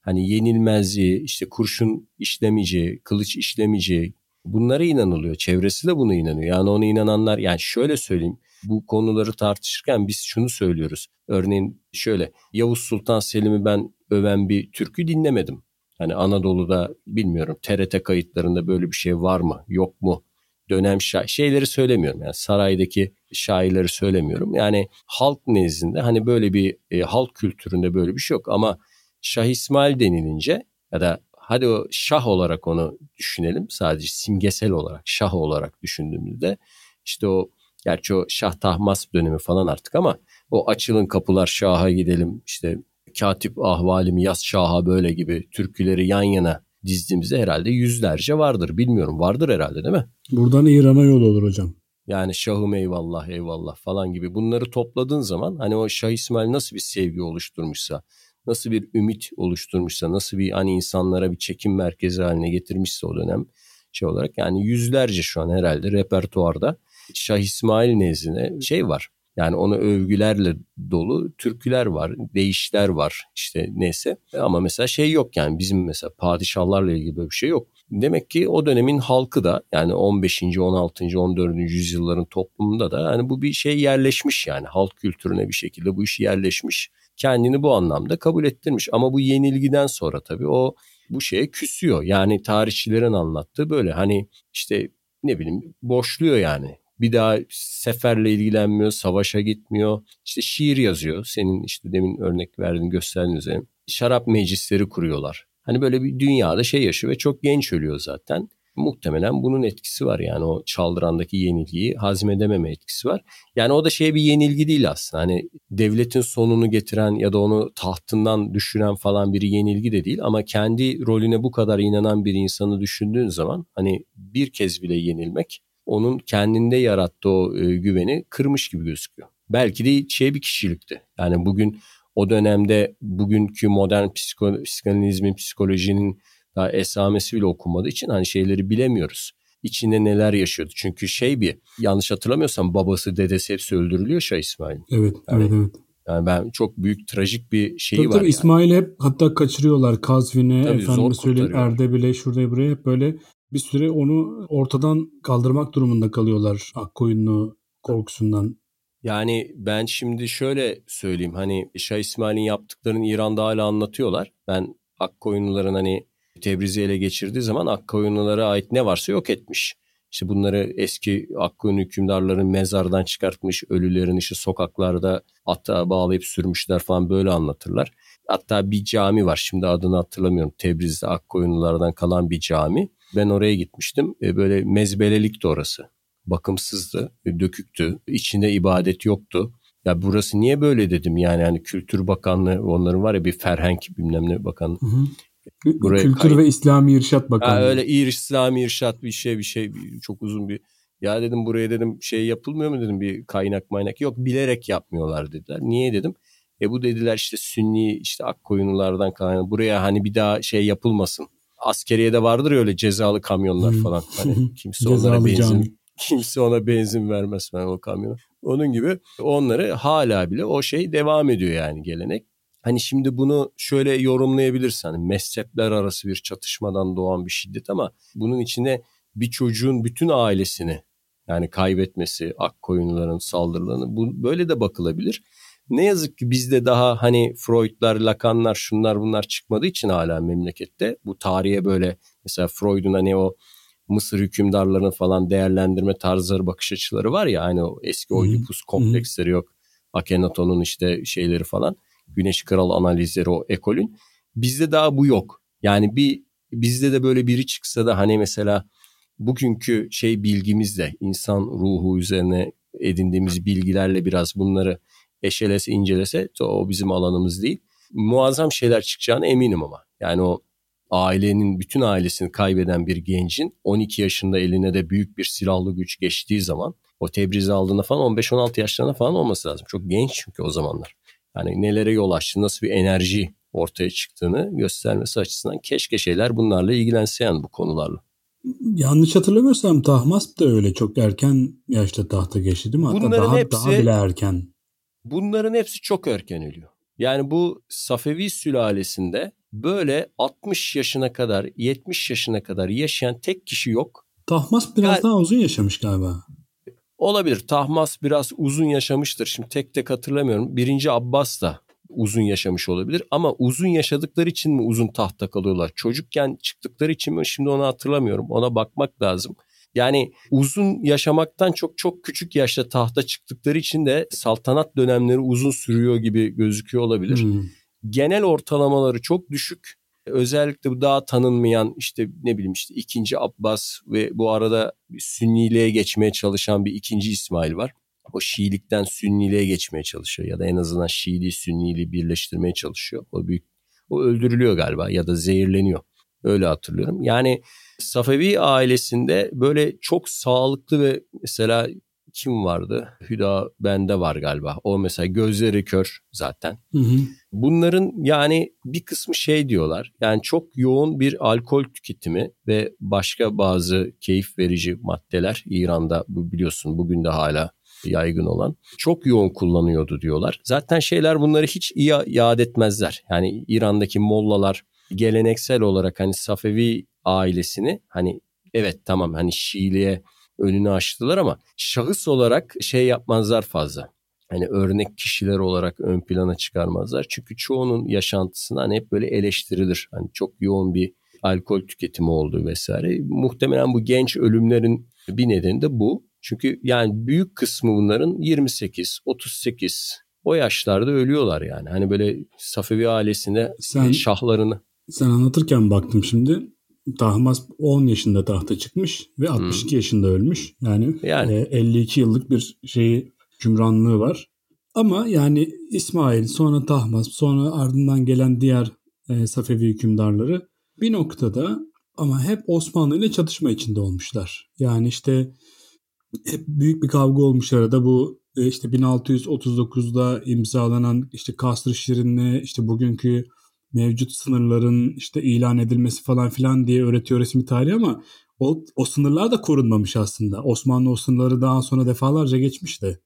hani yenilmezliği, işte kurşun işlemeyeceği, kılıç işlemeyeceği bunlara inanılıyor. Çevresi de buna inanıyor. Yani ona inananlar yani şöyle söyleyeyim bu konuları tartışırken biz şunu söylüyoruz. Örneğin şöyle Yavuz Sultan Selim'i ben öven bir türkü dinlemedim. Hani Anadolu'da bilmiyorum TRT kayıtlarında böyle bir şey var mı yok mu? Dönem şa- şeyleri söylemiyorum yani saraydaki şairleri söylemiyorum. Yani halk nezdinde hani böyle bir e, halk kültüründe böyle bir şey yok ama Şah İsmail denilince ya da hadi o şah olarak onu düşünelim sadece simgesel olarak şah olarak düşündüğümüzde işte o gerçi o Şah Tahmas dönemi falan artık ama o açılın kapılar şaha gidelim işte katip ahvalim yaz şaha böyle gibi türküleri yan yana dizdiğimizde herhalde yüzlerce vardır. Bilmiyorum vardır herhalde değil mi? Buradan İran'a yol olur hocam. Yani şahım eyvallah eyvallah falan gibi bunları topladığın zaman hani o Şah İsmail nasıl bir sevgi oluşturmuşsa, nasıl bir ümit oluşturmuşsa, nasıl bir hani insanlara bir çekim merkezi haline getirmişse o dönem şey olarak yani yüzlerce şu an herhalde repertuarda Şah İsmail nezdine şey var. Yani ona övgülerle dolu türküler var, değişler var işte neyse. Ama mesela şey yok yani bizim mesela padişahlarla ilgili böyle bir şey yok. Demek ki o dönemin halkı da yani 15. 16. 14. yüzyılların toplumunda da yani bu bir şey yerleşmiş yani halk kültürüne bir şekilde bu iş yerleşmiş. Kendini bu anlamda kabul ettirmiş ama bu yenilgiden sonra tabii o bu şeye küsüyor. Yani tarihçilerin anlattığı böyle hani işte ne bileyim boşluyor yani bir daha seferle ilgilenmiyor, savaşa gitmiyor. İşte şiir yazıyor. Senin işte demin örnek verdiğin gösterdiğin üzere. Şarap meclisleri kuruyorlar. Hani böyle bir dünyada şey yaşıyor ve çok genç ölüyor zaten. Muhtemelen bunun etkisi var yani o çaldırandaki yenilgiyi hazmedememe etkisi var. Yani o da şey bir yenilgi değil aslında. Hani devletin sonunu getiren ya da onu tahtından düşüren falan bir yenilgi de değil. Ama kendi rolüne bu kadar inanan bir insanı düşündüğün zaman hani bir kez bile yenilmek onun kendinde yarattığı o e, güveni kırmış gibi gözüküyor. Belki de şey bir kişilikti. Yani bugün o dönemde bugünkü modern psiko, psikanalizmin, psikolojinin daha esamesi bile okunmadığı için hani şeyleri bilemiyoruz. İçinde neler yaşıyordu. Çünkü şey bir yanlış hatırlamıyorsam babası dedesi hepsi öldürülüyor Şah İsmail. Evet, yani, evet, evet. Yani ben çok büyük trajik bir şeyi tabii, var. Tabii yani. İsmail hep hatta kaçırıyorlar Kazvin'e, efendim söyleyeyim Erdebil'e, şuraya buraya hep böyle bir süre onu ortadan kaldırmak durumunda kalıyorlar Akkoyunlu korkusundan. Yani ben şimdi şöyle söyleyeyim hani Şah İsmail'in yaptıklarını İran'da hala anlatıyorlar. Ben Akkoyunluların hani Tebriz'i ele geçirdiği zaman Akkoyunlulara ait ne varsa yok etmiş. İşte bunları eski Akkoyun hükümdarların mezardan çıkartmış, ölülerin işte sokaklarda ata bağlayıp sürmüşler falan böyle anlatırlar. Hatta bir cami var şimdi adını hatırlamıyorum. Tebriz'de Akkoyunlulardan kalan bir cami. Ben oraya gitmiştim. E, böyle mezbelelikti orası. Bakımsızdı, e, döküktü. İçinde ibadet yoktu. Ya burası niye böyle dedim yani hani Kültür Bakanlığı onların var ya bir Ferhenk bilmem ne bakanlığı. Hı hı. Buraya Kültür kay- ve İslami İrşat Bakanlığı. Ha, öyle İslami İrşat bir şey bir şey bir, çok uzun bir ya dedim buraya dedim şey yapılmıyor mu dedim bir kaynak maynak. Yok bilerek yapmıyorlar dediler. Niye dedim. E bu dediler işte Sünni işte Akkoyunlulardan kalan buraya hani bir daha şey yapılmasın askeriye de vardır ya öyle cezalı kamyonlar falan. Hani <laughs> kimse onlara benzin kimse ona benzin vermez falan o kamyona. Onun gibi onları hala bile o şey devam ediyor yani gelenek. Hani şimdi bunu şöyle yorumlayabilirsin. Hani mezhepler arası bir çatışmadan doğan bir şiddet ama bunun içine bir çocuğun bütün ailesini yani kaybetmesi, ak koyunların saldırılarını bu böyle de bakılabilir. Ne yazık ki bizde daha hani Freud'lar, Lacan'lar şunlar bunlar çıkmadığı için hala memlekette bu tarihe böyle mesela Freud'un hani o Mısır hükümdarlarının falan değerlendirme tarzları, bakış açıları var ya hani o eski Oedipus kompleksleri yok. Akhenaton'un işte şeyleri falan. Güneş Kral analizleri o ekolün. Bizde daha bu yok. Yani bir bizde de böyle biri çıksa da hani mesela bugünkü şey bilgimizle insan ruhu üzerine edindiğimiz bilgilerle biraz bunları eşelese incelese o bizim alanımız değil. Muazzam şeyler çıkacağına eminim ama. Yani o ailenin bütün ailesini kaybeden bir gencin 12 yaşında eline de büyük bir silahlı güç geçtiği zaman o Tebriz'i aldığında falan 15-16 yaşlarında falan olması lazım. Çok genç çünkü o zamanlar. Yani nelere yol açtı, nasıl bir enerji ortaya çıktığını göstermesi açısından keşke şeyler bunlarla ilgilense yani bu konularla. Yanlış hatırlamıyorsam Tahmasp da öyle çok erken yaşta tahta geçti değil mi? Hatta Bunların daha, hepsi- daha bile erken. Bunların hepsi çok erken ölüyor. Yani bu Safevi sülalesinde böyle 60 yaşına kadar 70 yaşına kadar yaşayan tek kişi yok. Tahmasp biraz Yani- daha uzun yaşamış galiba. Olabilir. Tahmas biraz uzun yaşamıştır. Şimdi tek tek hatırlamıyorum. Birinci Abbas da uzun yaşamış olabilir. Ama uzun yaşadıkları için mi uzun tahta kalıyorlar? Çocukken çıktıkları için mi? Şimdi onu hatırlamıyorum. Ona bakmak lazım. Yani uzun yaşamaktan çok çok küçük yaşta tahta çıktıkları için de saltanat dönemleri uzun sürüyor gibi gözüküyor olabilir. Hmm. genel ortalamaları çok düşük. Özellikle bu daha tanınmayan işte ne bileyim işte ikinci Abbas ve bu arada Sünniliğe geçmeye çalışan bir ikinci İsmail var. O Şiilikten Sünniliğe geçmeye çalışıyor ya da en azından Şiiliği Sünniliği birleştirmeye çalışıyor. O büyük o öldürülüyor galiba ya da zehirleniyor. Öyle hatırlıyorum. Yani Safevi ailesinde böyle çok sağlıklı ve mesela kim vardı? Hüda bende var galiba. O mesela gözleri kör zaten. Hı hı. Bunların yani bir kısmı şey diyorlar. Yani çok yoğun bir alkol tüketimi ve başka bazı keyif verici maddeler İran'da bu biliyorsun bugün de hala yaygın olan çok yoğun kullanıyordu diyorlar. Zaten şeyler bunları hiç iyi yad etmezler. Yani İran'daki mollalar geleneksel olarak hani Safevi ailesini hani evet tamam hani Şiiliğe önünü açtılar ama şahıs olarak şey yapmazlar fazla hani örnek kişiler olarak ön plana çıkarmazlar. Çünkü çoğunun yaşantısına hani hep böyle eleştirilir. Hani çok yoğun bir alkol tüketimi olduğu vesaire. Muhtemelen bu genç ölümlerin bir nedeni de bu. Çünkü yani büyük kısmı bunların 28, 38 o yaşlarda ölüyorlar yani. Hani böyle Safevi ailesinde Sen- şahlarını Sen anlatırken baktım şimdi. Tahmasp 10 yaşında tahta çıkmış ve 62 yaşında ölmüş. Yani, Yani. e, 52 yıllık bir şeyi hükümranlığı var. Ama yani İsmail sonra Tahmasp sonra ardından gelen diğer e, Safevi hükümdarları bir noktada ama hep Osmanlı ile çatışma içinde olmuşlar. Yani işte hep büyük bir kavga olmuş arada bu e, işte 1639'da imzalanan işte Kasr-ı Şirin'le işte bugünkü mevcut sınırların işte ilan edilmesi falan filan diye öğretiyor resmi tarih ama o, o sınırlar da korunmamış aslında. Osmanlı o sınırları daha sonra defalarca geçmişti.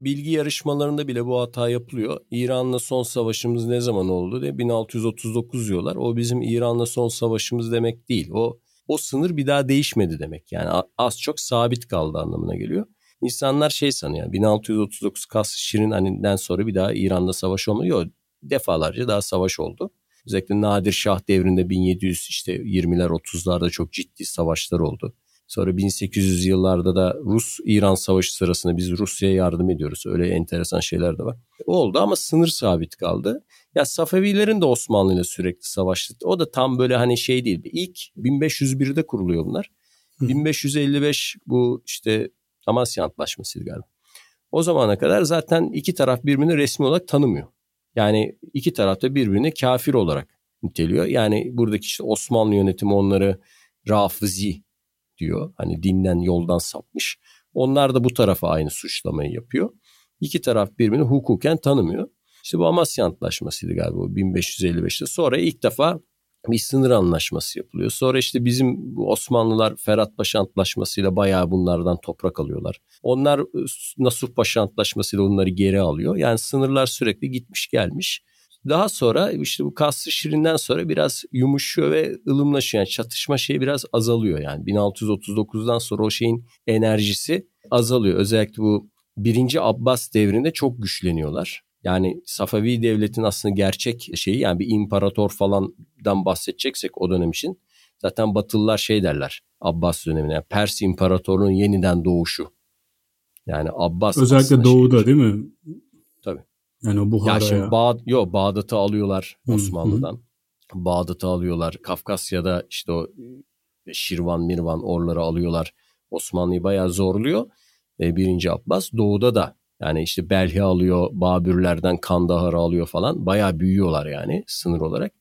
bilgi yarışmalarında bile bu hata yapılıyor. İran'la son savaşımız ne zaman oldu diye 1639 diyorlar. O bizim İran'la son savaşımız demek değil. O o sınır bir daha değişmedi demek. Yani az çok sabit kaldı anlamına geliyor. İnsanlar şey sanıyor. yani 1639 Kasr Şirin haninden sonra bir daha İran'da savaş olmuyor. Defalarca daha savaş oldu. Özellikle Nadir Şah devrinde 1700 işte 20'ler 30'larda çok ciddi savaşlar oldu. Sonra 1800 yıllarda da Rus-İran savaşı sırasında biz Rusya'ya yardım ediyoruz. Öyle enteresan şeyler de var. Oldu ama sınır sabit kaldı. Ya Safevilerin de Osmanlı ile sürekli savaştı. O da tam böyle hani şey değil. İlk 1501'de kuruluyor bunlar. Hı. 1555 bu işte Amasya Antlaşması'ydı galiba. O zamana kadar zaten iki taraf birbirini resmi olarak tanımıyor. Yani iki taraf da birbirini kafir olarak niteliyor. Yani buradaki işte Osmanlı yönetimi onları Rafizi diyor. Hani dinden yoldan sapmış. Onlar da bu tarafa aynı suçlamayı yapıyor. İki taraf birbirini hukuken tanımıyor. İşte bu Amasya Antlaşması'ydı galiba o 1555'te. Sonra ilk defa bir sınır anlaşması yapılıyor. Sonra işte bizim Osmanlılar Ferhat Paşa Antlaşması'yla bayağı bunlardan toprak alıyorlar. Onlar e, Nasuh Paşa Antlaşması'yla onları geri alıyor. Yani sınırlar sürekli gitmiş gelmiş. Daha sonra işte bu Kasr-ı Şirin'den sonra biraz yumuşuyor ve ılımlaşıyor. Yani çatışma şeyi biraz azalıyor yani. 1639'dan sonra o şeyin enerjisi azalıyor. Özellikle bu birinci Abbas devrinde çok güçleniyorlar. Yani Safavi devletin aslında gerçek şeyi yani bir imparator falandan bahsedeceksek o dönem için zaten Batılılar şey derler Abbas dönemine yani Pers imparatorluğunun yeniden doğuşu. Yani Abbas Özellikle aslında doğuda şey- değil mi? Tabii. Yani o Buhara'ya. Ya şimdi Bağ, yo, Bağdat'ı alıyorlar Hı, Osmanlı'dan. Bağdat'ı alıyorlar. Kafkasya'da işte o e, Şirvan, Mirvan oraları alıyorlar. Osmanlı'yı bayağı zorluyor. E, birinci Abbas. Doğuda da yani işte Belhi alıyor, Babürlerden Kandahar'ı alıyor falan. Bayağı büyüyorlar yani sınır olarak.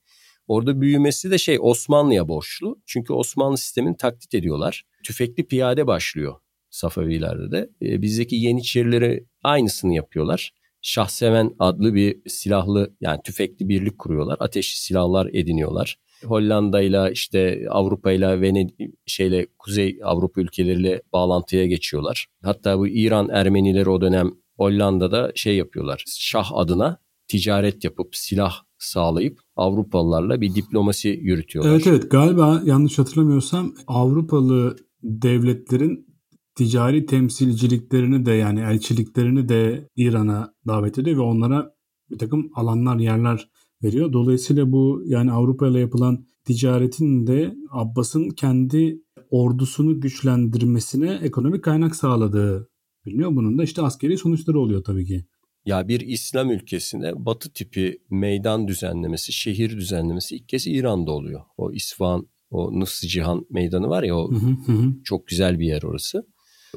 Orada büyümesi de şey Osmanlı'ya borçlu. Çünkü Osmanlı sistemini taklit ediyorlar. Tüfekli piyade başlıyor Safavilerde de. E, bizdeki Yeniçerileri aynısını yapıyorlar. Şahseven adlı bir silahlı yani tüfekli birlik kuruyorlar. Ateşli silahlar ediniyorlar. Hollanda ile işte Avrupa ile Venedik şeyle Kuzey Avrupa ülkeleriyle bağlantıya geçiyorlar. Hatta bu İran Ermenileri o dönem Hollanda'da şey yapıyorlar. Şah adına ticaret yapıp silah sağlayıp Avrupalılarla bir diplomasi yürütüyorlar. Evet evet galiba yanlış hatırlamıyorsam Avrupalı devletlerin ticari temsilciliklerini de yani elçiliklerini de İran'a davet ediyor ve onlara bir takım alanlar yerler veriyor. Dolayısıyla bu yani Avrupa ile yapılan ticaretin de Abbas'ın kendi ordusunu güçlendirmesine ekonomik kaynak sağladığı biliniyor. Bunun da işte askeri sonuçları oluyor tabii ki. Ya bir İslam ülkesinde batı tipi meydan düzenlemesi, şehir düzenlemesi ilk kez İran'da oluyor. O İsfahan, o Nıfs Cihan meydanı var ya o hı hı. çok güzel bir yer orası.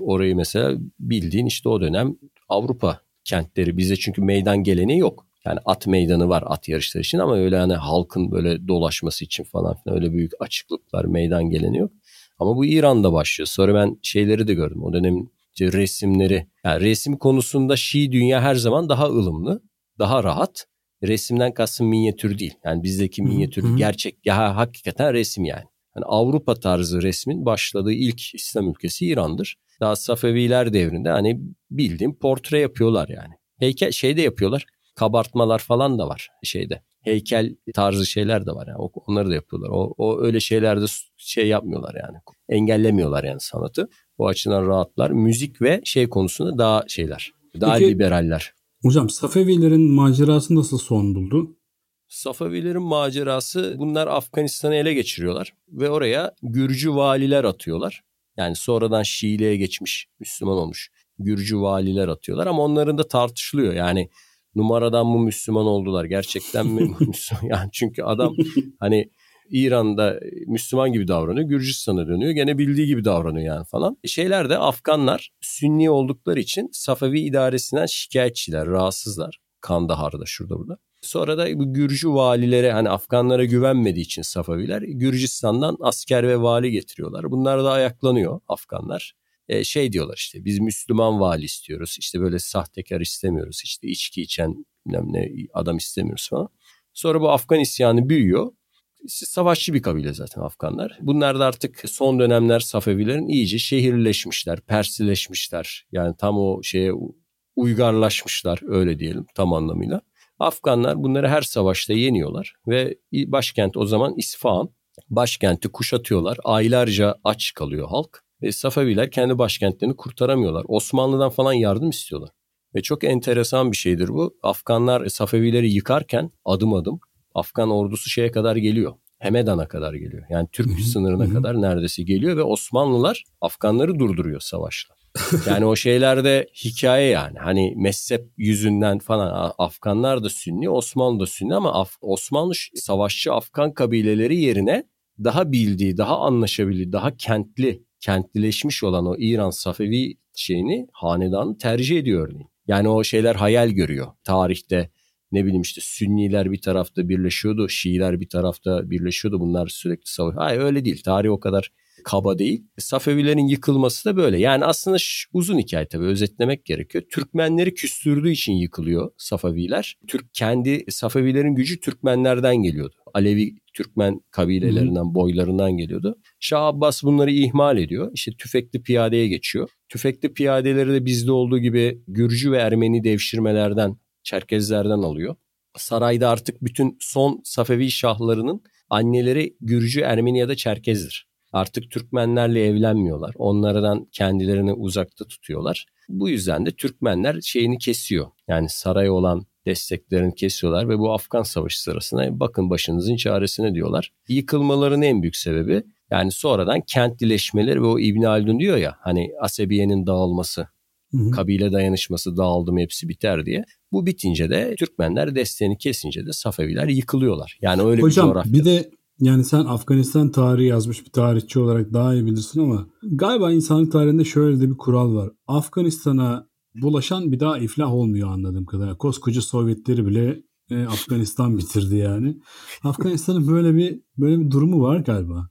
Orayı mesela bildiğin işte o dönem Avrupa kentleri bize çünkü meydan geleneği yok. Yani at meydanı var at yarışları için ama öyle hani halkın böyle dolaşması için falan filan öyle büyük açıklıklar meydan geleni yok. Ama bu İran'da başlıyor. Sonra ben şeyleri de gördüm. O dönemin işte resimleri. Yani resim konusunda Şii dünya her zaman daha ılımlı, daha rahat. Resimden kastım minyatür değil. Yani bizdeki minyatür gerçek ya hakikaten resim yani. yani. Avrupa tarzı resmin başladığı ilk İslam ülkesi İran'dır. Daha Safeviler devrinde hani bildiğim portre yapıyorlar yani. Heykel şey de yapıyorlar. Kabartmalar falan da var şeyde. Heykel tarzı şeyler de var yani. Onları da yapıyorlar. O, o öyle şeylerde şey yapmıyorlar yani. Engellemiyorlar yani sanatı. O açıdan rahatlar. Müzik ve şey konusunda daha şeyler. Daha Peki, liberaller. Hocam Safevilerin macerası nasıl son buldu? Safavilerin macerası bunlar Afganistan'ı ele geçiriyorlar ve oraya Gürcü valiler atıyorlar. Yani sonradan Şiiliğe geçmiş, Müslüman olmuş Gürcü valiler atıyorlar ama onların da tartışılıyor. Yani numaradan mı Müslüman oldular gerçekten mi Müslüman? <laughs> <laughs> Yani çünkü adam hani İran'da Müslüman gibi davranıyor. Gürcistan'a dönüyor. Gene bildiği gibi davranıyor yani falan. Şeyler de Afganlar Sünni oldukları için Safevi idaresinden şikayetçiler, rahatsızlar. Kandahar'da şurada burada. Sonra da bu Gürcü valilere hani Afganlara güvenmediği için Safaviler Gürcistan'dan asker ve vali getiriyorlar. Bunlar da ayaklanıyor Afganlar. E, şey diyorlar işte biz Müslüman vali istiyoruz. İşte böyle sahtekar istemiyoruz. İşte içki içen ne adam istemiyoruz falan. Sonra bu Afgan isyanı büyüyor savaşçı bir kabile zaten Afganlar. Bunlar da artık son dönemler Safevilerin iyice şehirleşmişler, Persileşmişler. Yani tam o şeye uygarlaşmışlar öyle diyelim tam anlamıyla. Afganlar bunları her savaşta yeniyorlar ve başkent o zaman İsfahan. Başkenti kuşatıyorlar. Aylarca aç kalıyor halk. Ve Safeviler kendi başkentlerini kurtaramıyorlar. Osmanlı'dan falan yardım istiyorlar. Ve çok enteresan bir şeydir bu. Afganlar Safevileri yıkarken adım adım Afgan ordusu şeye kadar geliyor. Hemedan'a kadar geliyor. Yani Türk sınırına kadar neredeyse geliyor ve Osmanlılar Afganları durduruyor savaşla. <laughs> Yani o şeylerde hikaye yani. Hani mezhep yüzünden falan Afganlar da Sünni, Osmanlı da Sünni ama Af- Osmanlı savaşçı Afgan kabileleri yerine daha bildiği, daha anlaşabilir, daha kentli, kentlileşmiş olan o İran Safevi şeyini hanedan tercih ediyor örneğin. Yani o şeyler hayal görüyor tarihte ne bileyim işte Sünniler bir tarafta birleşiyordu, Şiiler bir tarafta birleşiyordu. Bunlar sürekli savaş. Hayır öyle değil. Tarih o kadar kaba değil. Safevilerin yıkılması da böyle. Yani aslında uzun hikaye tabii özetlemek gerekiyor. Türkmenleri küstürdüğü için yıkılıyor Safeviler. Türk kendi Safevilerin gücü Türkmenlerden geliyordu. Alevi Türkmen kabilelerinden, Hı. boylarından geliyordu. Şah Abbas bunları ihmal ediyor. İşte tüfekli piyadeye geçiyor. Tüfekli piyadeleri de bizde olduğu gibi Gürcü ve Ermeni devşirmelerden Çerkezlerden alıyor. Sarayda artık bütün son Safevi şahlarının anneleri Gürcü, Ermeni ya da Çerkezdir. Artık Türkmenlerle evlenmiyorlar. Onlardan kendilerini uzakta tutuyorlar. Bu yüzden de Türkmenler şeyini kesiyor. Yani saray olan desteklerini kesiyorlar ve bu Afgan Savaşı sırasında bakın başınızın çaresine diyorlar. Yıkılmaların en büyük sebebi yani sonradan kentlileşmeleri ve o İbn Haldun diyor ya hani Asebiye'nin dağılması Hı Kabile dayanışması dağıldı mı hepsi biter diye. Bu bitince de Türkmenler desteğini kesince de Safeviler yıkılıyorlar. Yani öyle Hocam, bir coğrafya. bir de yani sen Afganistan tarihi yazmış bir tarihçi olarak daha iyi bilirsin ama galiba insanlık tarihinde şöyle de bir kural var. Afganistan'a bulaşan bir daha iflah olmuyor anladığım kadarıyla. Koskoca Sovyetleri bile e, Afganistan <laughs> bitirdi yani. Afganistan'ın böyle bir böyle bir durumu var galiba.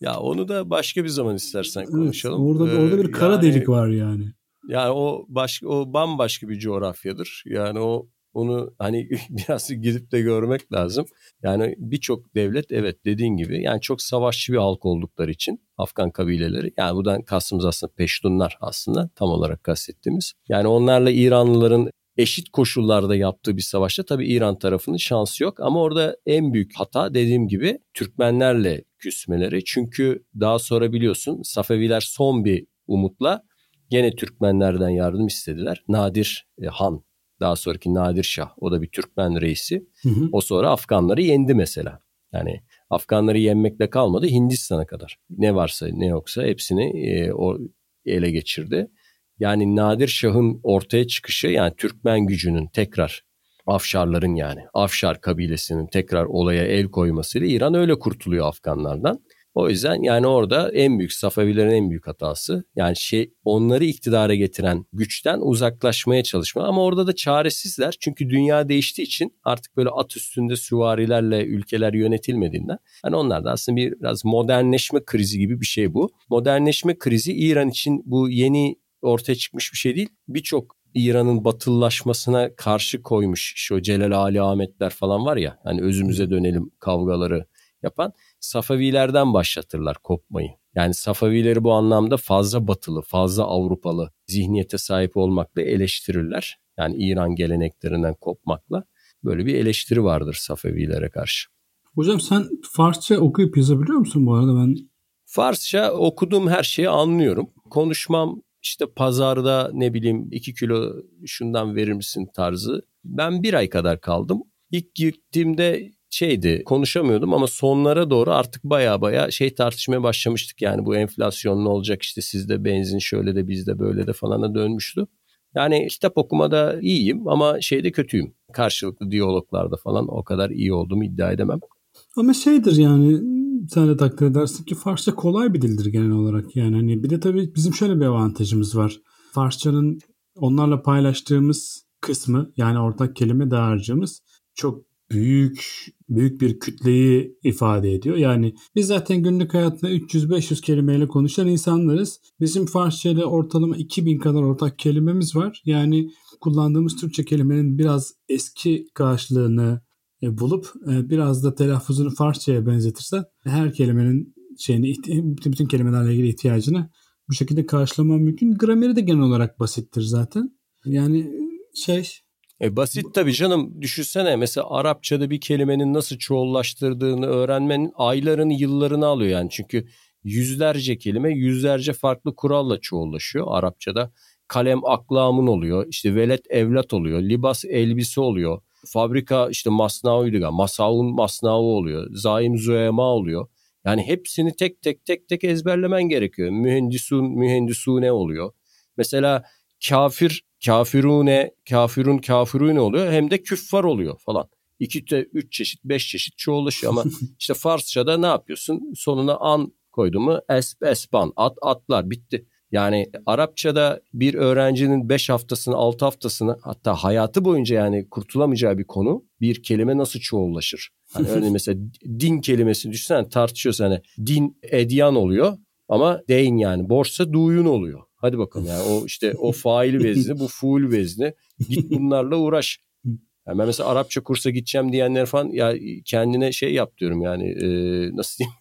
Ya onu da başka bir zaman istersen konuşalım. Evet, orada ee, orada bir kara yani, delik var yani. Yani o başka o bambaşka bir coğrafyadır. Yani o Onu hani <laughs> biraz gidip de görmek lazım. Yani birçok devlet evet dediğin gibi yani çok savaşçı bir halk oldukları için Afgan kabileleri yani buradan kastımız aslında Peştunlar aslında tam olarak kastettiğimiz. Yani onlarla İranlıların eşit koşullarda yaptığı bir savaşta tabii İran tarafının şansı yok. Ama orada en büyük hata dediğim gibi Türkmenlerle küsmeleri. Çünkü daha sonra biliyorsun Safeviler son bir umutla gene Türkmenlerden yardım istediler. Nadir e, Han daha sonraki Nadir Şah o da bir Türkmen reisi. Hı hı. O sonra Afganları yendi mesela. Yani Afganları yenmekle kalmadı Hindistan'a kadar. Ne varsa ne yoksa hepsini e, o ele geçirdi. Yani Nadir Şah'ın ortaya çıkışı yani Türkmen gücünün tekrar Afşarların yani Afşar kabilesinin tekrar olaya el koymasıyla İran öyle kurtuluyor Afganlardan. O yüzden yani orada en büyük Safavilerin en büyük hatası yani şey onları iktidara getiren güçten uzaklaşmaya çalışma ama orada da çaresizler çünkü dünya değiştiği için artık böyle at üstünde süvarilerle ülkeler yönetilmediğinden hani onlar da aslında bir biraz modernleşme krizi gibi bir şey bu. Modernleşme krizi İran için bu yeni ortaya çıkmış bir şey değil. Birçok İran'ın batıllaşmasına karşı koymuş şu Celal Ali Ahmetler falan var ya hani özümüze dönelim kavgaları yapan Safavilerden başlatırlar kopmayı. Yani Safavileri bu anlamda fazla batılı, fazla Avrupalı zihniyete sahip olmakla eleştirirler. Yani İran geleneklerinden kopmakla böyle bir eleştiri vardır Safavilere karşı. Hocam sen Farsça okuyup yazabiliyor musun bu arada ben? Farsça okuduğum her şeyi anlıyorum. Konuşmam işte pazarda ne bileyim iki kilo şundan verir misin tarzı. Ben bir ay kadar kaldım. İlk gittiğimde şeydi konuşamıyordum ama sonlara doğru artık baya baya şey tartışmaya başlamıştık. Yani bu enflasyon ne olacak işte sizde benzin şöyle de bizde böyle de falana dönmüştü. Yani kitap okumada iyiyim ama şeyde kötüyüm. Karşılıklı diyaloglarda falan o kadar iyi olduğumu iddia edemem. Ama şeydir yani sen de takdir edersin ki Farsça kolay bir dildir genel olarak. Yani hani bir de tabii bizim şöyle bir avantajımız var. Farsçanın onlarla paylaştığımız kısmı yani ortak kelime dağarcığımız çok büyük büyük bir kütleyi ifade ediyor. Yani biz zaten günlük hayatında 300-500 kelimeyle konuşan insanlarız. Bizim Farsça ile ortalama 2000 kadar ortak kelimemiz var. Yani kullandığımız Türkçe kelimenin biraz eski karşılığını e, bulup e, biraz da telaffuzunu Farsçaya benzetirsen her kelimenin şeyini bütün kelimelerle ilgili ihtiyacını bu şekilde karşılama mümkün. Grameri de genel olarak basittir zaten. Yani şey e basit tabii canım. Düşünsene mesela Arapçada bir kelimenin nasıl çoğullaştırdığını öğrenmenin aylarını yıllarını alıyor yani. Çünkü yüzlerce kelime yüzlerce farklı kuralla çoğullaşıyor Arapçada. Kalem aklamın oluyor. işte velet evlat oluyor. Libas elbise oluyor. Fabrika işte masnavuydu. Masaun masnavu oluyor. Zaim zuema oluyor. Yani hepsini tek tek tek tek ezberlemen gerekiyor. Mühendisun mühendisune oluyor. Mesela kafir kafirune, kafirun kafirune oluyor hem de küffar oluyor falan. İki de üç çeşit, beş çeşit çoğulaşıyor ama <laughs> işte Farsçada ne yapıyorsun? Sonuna an koydu mu es, esban, at, atlar bitti. Yani Arapçada bir öğrencinin 5 haftasını 6 haftasını hatta hayatı boyunca yani kurtulamayacağı bir konu bir kelime nasıl çoğullaşır? Hani <laughs> örneğin mesela din kelimesini düşünsen tartışıyorsun hani din edyan oluyor ama deyin yani borsa duyun oluyor. Hadi bakalım yani o işte o <laughs> fail vezni bu fuul vezni git bunlarla uğraş. Yani ben mesela Arapça kursa gideceğim diyenler falan ya kendine şey yap diyorum yani e, nasıl diyeyim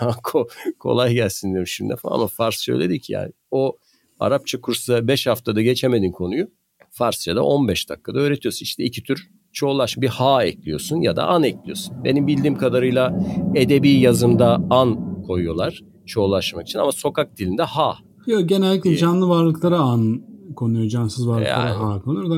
<laughs> ko, kolay gelsin diyorum şimdi falan ama Farsça öyle değil ki yani. O Arapça kursa 5 haftada geçemedin konuyu Farsça'da 15 dakikada öğretiyorsun. İşte iki tür çoğulaş bir ha ekliyorsun ya da an ekliyorsun. Benim bildiğim kadarıyla edebi yazımda an koyuyorlar çoğulaşmak için ama sokak dilinde ha Yok genellikle canlı varlıklara an konuyor. Cansız varlıklara yani, ha konur da.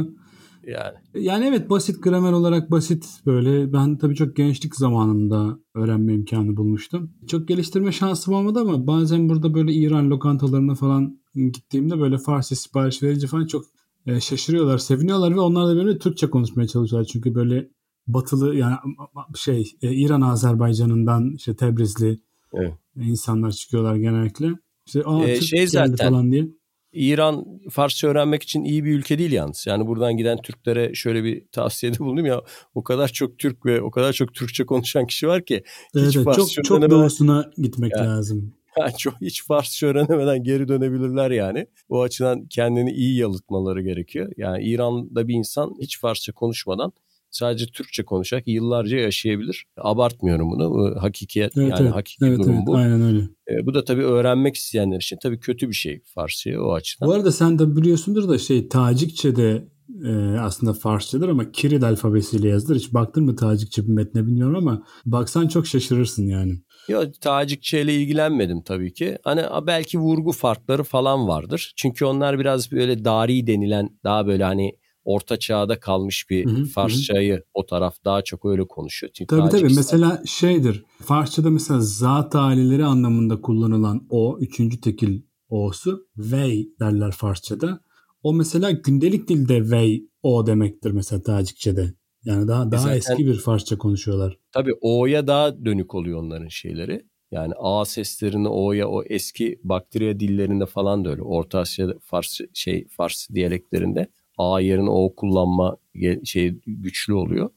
Yani. Yani evet basit gramer olarak basit böyle. Ben tabii çok gençlik zamanında öğrenme imkanı bulmuştum. Çok geliştirme şansım olmadı ama bazen burada böyle İran lokantalarına falan gittiğimde böyle Farsi sipariş verince falan çok e, şaşırıyorlar, seviniyorlar ve onlar da böyle Türkçe konuşmaya çalışıyorlar. Çünkü böyle batılı yani şey e, İran Azerbaycan'ından işte Tebrizli evet. insanlar çıkıyorlar genellikle. İşte aa, ee, şey zaten falan diye. İran Farsça öğrenmek için iyi bir ülke değil yalnız. Yani buradan giden Türklere şöyle bir tavsiyede bulundum ya. O kadar çok Türk ve o kadar çok Türkçe konuşan kişi var ki. Evet, hiç evet, çok, çok doğusuna gitmek yani, lazım. <laughs> Yani çok hiç Farsça öğrenemeden geri dönebilirler yani. O açıdan kendini iyi yalıtmaları gerekiyor. Yani İran'da bir insan hiç Farsça konuşmadan sadece Türkçe konuşarak yıllarca yaşayabilir. Abartmıyorum bunu. Bu hakikiyet Evet, yani evet. hakiki Evet, durum evet, bu. aynen öyle. E, bu da tabii öğrenmek isteyenler için tabii kötü bir şey Farsçayı o açıdan. Bu arada sen de biliyorsundur da şey Tacikçe'de e, aslında Farsçadır ama Kiril alfabesiyle yazılır. Hiç baktın mı Tacikçe bir metne bilmiyorum ama baksan çok şaşırırsın yani. Yok Tacikçe ile ilgilenmedim tabii ki. Hani belki vurgu farkları falan vardır. Çünkü onlar biraz böyle dari denilen daha böyle hani orta çağda kalmış bir Hı hı, Farsçayı o taraf daha çok öyle konuşuyor. Çünkü Tabii tabii Tacikistan- mesela şeydir Farsçada mesela zat halileri anlamında kullanılan o üçüncü tekil o'su vey derler Farsçada. O mesela gündelik dilde vey o demektir mesela Tacikçe'de. Yani daha daha zaten- eski bir Farsça konuşuyorlar. Tabii O'ya daha dönük oluyor onların şeyleri. Yani A seslerini O'ya o eski bakteriya dillerinde falan da öyle. Orta Asya Fars şey Fars diyaleklerinde A yerine O kullanma şey güçlü oluyor.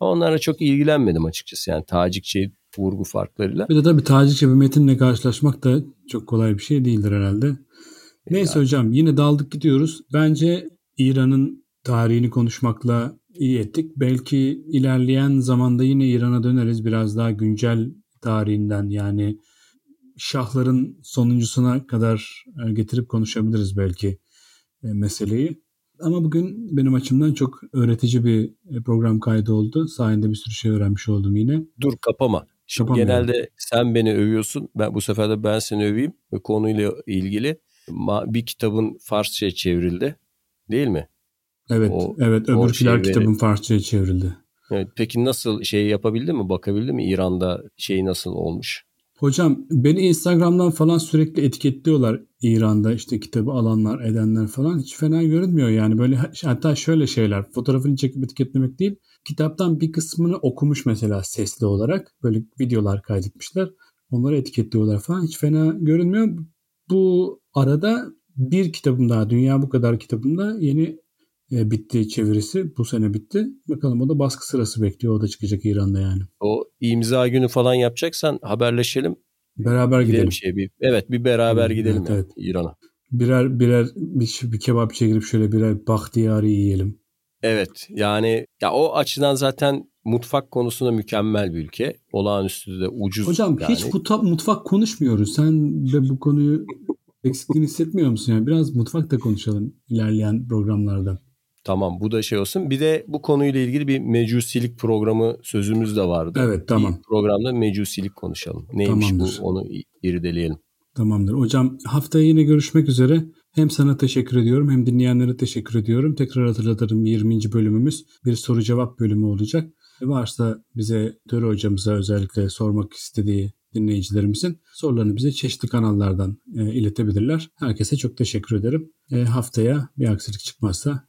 Ama Onlara çok ilgilenmedim açıkçası. Yani Tacikçe vurgu farklarıyla. Bir de tabii Tacikçe bir metinle karşılaşmak da çok kolay bir şey değildir herhalde. Neyse hocam yine daldık gidiyoruz. Bence İran'ın tarihini konuşmakla iyi ettik. Belki ilerleyen zamanda yine İran'a döneriz. Biraz daha güncel tarihinden yani şahların sonuncusuna kadar e, getirip konuşabiliriz belki e, meseleyi. Ama bugün benim açımdan çok öğretici bir e, program kaydı oldu. Sayende bir sürü şey öğrenmiş oldum yine. Dur kapama. Şimdi Kapamıyorum. genelde sen beni övüyorsun. Ben bu sefer de ben seni öveyim. Ve konuyla ilgili bir kitabın Farsça'ya çevrildi. Değil mi? Evet, O- evet. Öbürküler şey kitabın Farsça'ya çevrildi. Evet, peki nasıl şey yapabildin mi? Bakabildin mi? İran'da şey nasıl olmuş? Hocam beni Instagram'dan falan sürekli etiketliyorlar İran'da işte kitabı alanlar edenler falan. Hiç fena görünmüyor yani. Böyle hatta şöyle şeyler fotoğrafını çekip etiketlemek değil kitaptan bir kısmını okumuş mesela sesli olarak. Böyle videolar kaydetmişler. Onları etiketliyorlar falan. Hiç fena görünmüyor. Bu arada bir kitabım daha Dünya Bu Kadar kitabımda yeni e, bitti çevirisi bu sene bitti bakalım o da baskı sırası bekliyor o da çıkacak İran'da yani O imza günü falan yapacaksan haberleşelim. beraber Gidelim, gidelim. şey bir. Evet bir beraber Evet, gidelim evet, ya evet. İran'a. Birer birer bir, bir kebapçıya girip şöyle birer bahtiyarı yiyelim. Evet yani ya o açıdan zaten mutfak konusunda mükemmel bir ülke. Olağanüstü de ucuz. Hocam yani. hiç mutfak, mutfak konuşmuyoruz. Sen de bu konuyu eksikliğini hissetmiyor musun? Yani biraz mutfak da konuşalım ilerleyen programlarda. Tamam bu da şey olsun. Bir de bu konuyla ilgili bir mecusilik programı sözümüz de vardı. Evet, tamam. Bir programda mecusilik konuşalım. Neymiş Tamamdır. bu onu irdeleyelim. Tamamdır. Hocam haftaya yine görüşmek üzere. Hem sana teşekkür ediyorum hem dinleyenlere teşekkür ediyorum. Tekrar hatırlatırım 20. bölümümüz bir soru cevap bölümü olacak. Varsa bize Töre hocamıza özellikle sormak istediği dinleyicilerimizin sorularını bize çeşitli kanallardan e, iletebilirler. Herkese çok teşekkür ederim. E, haftaya bir aksilik çıkmazsa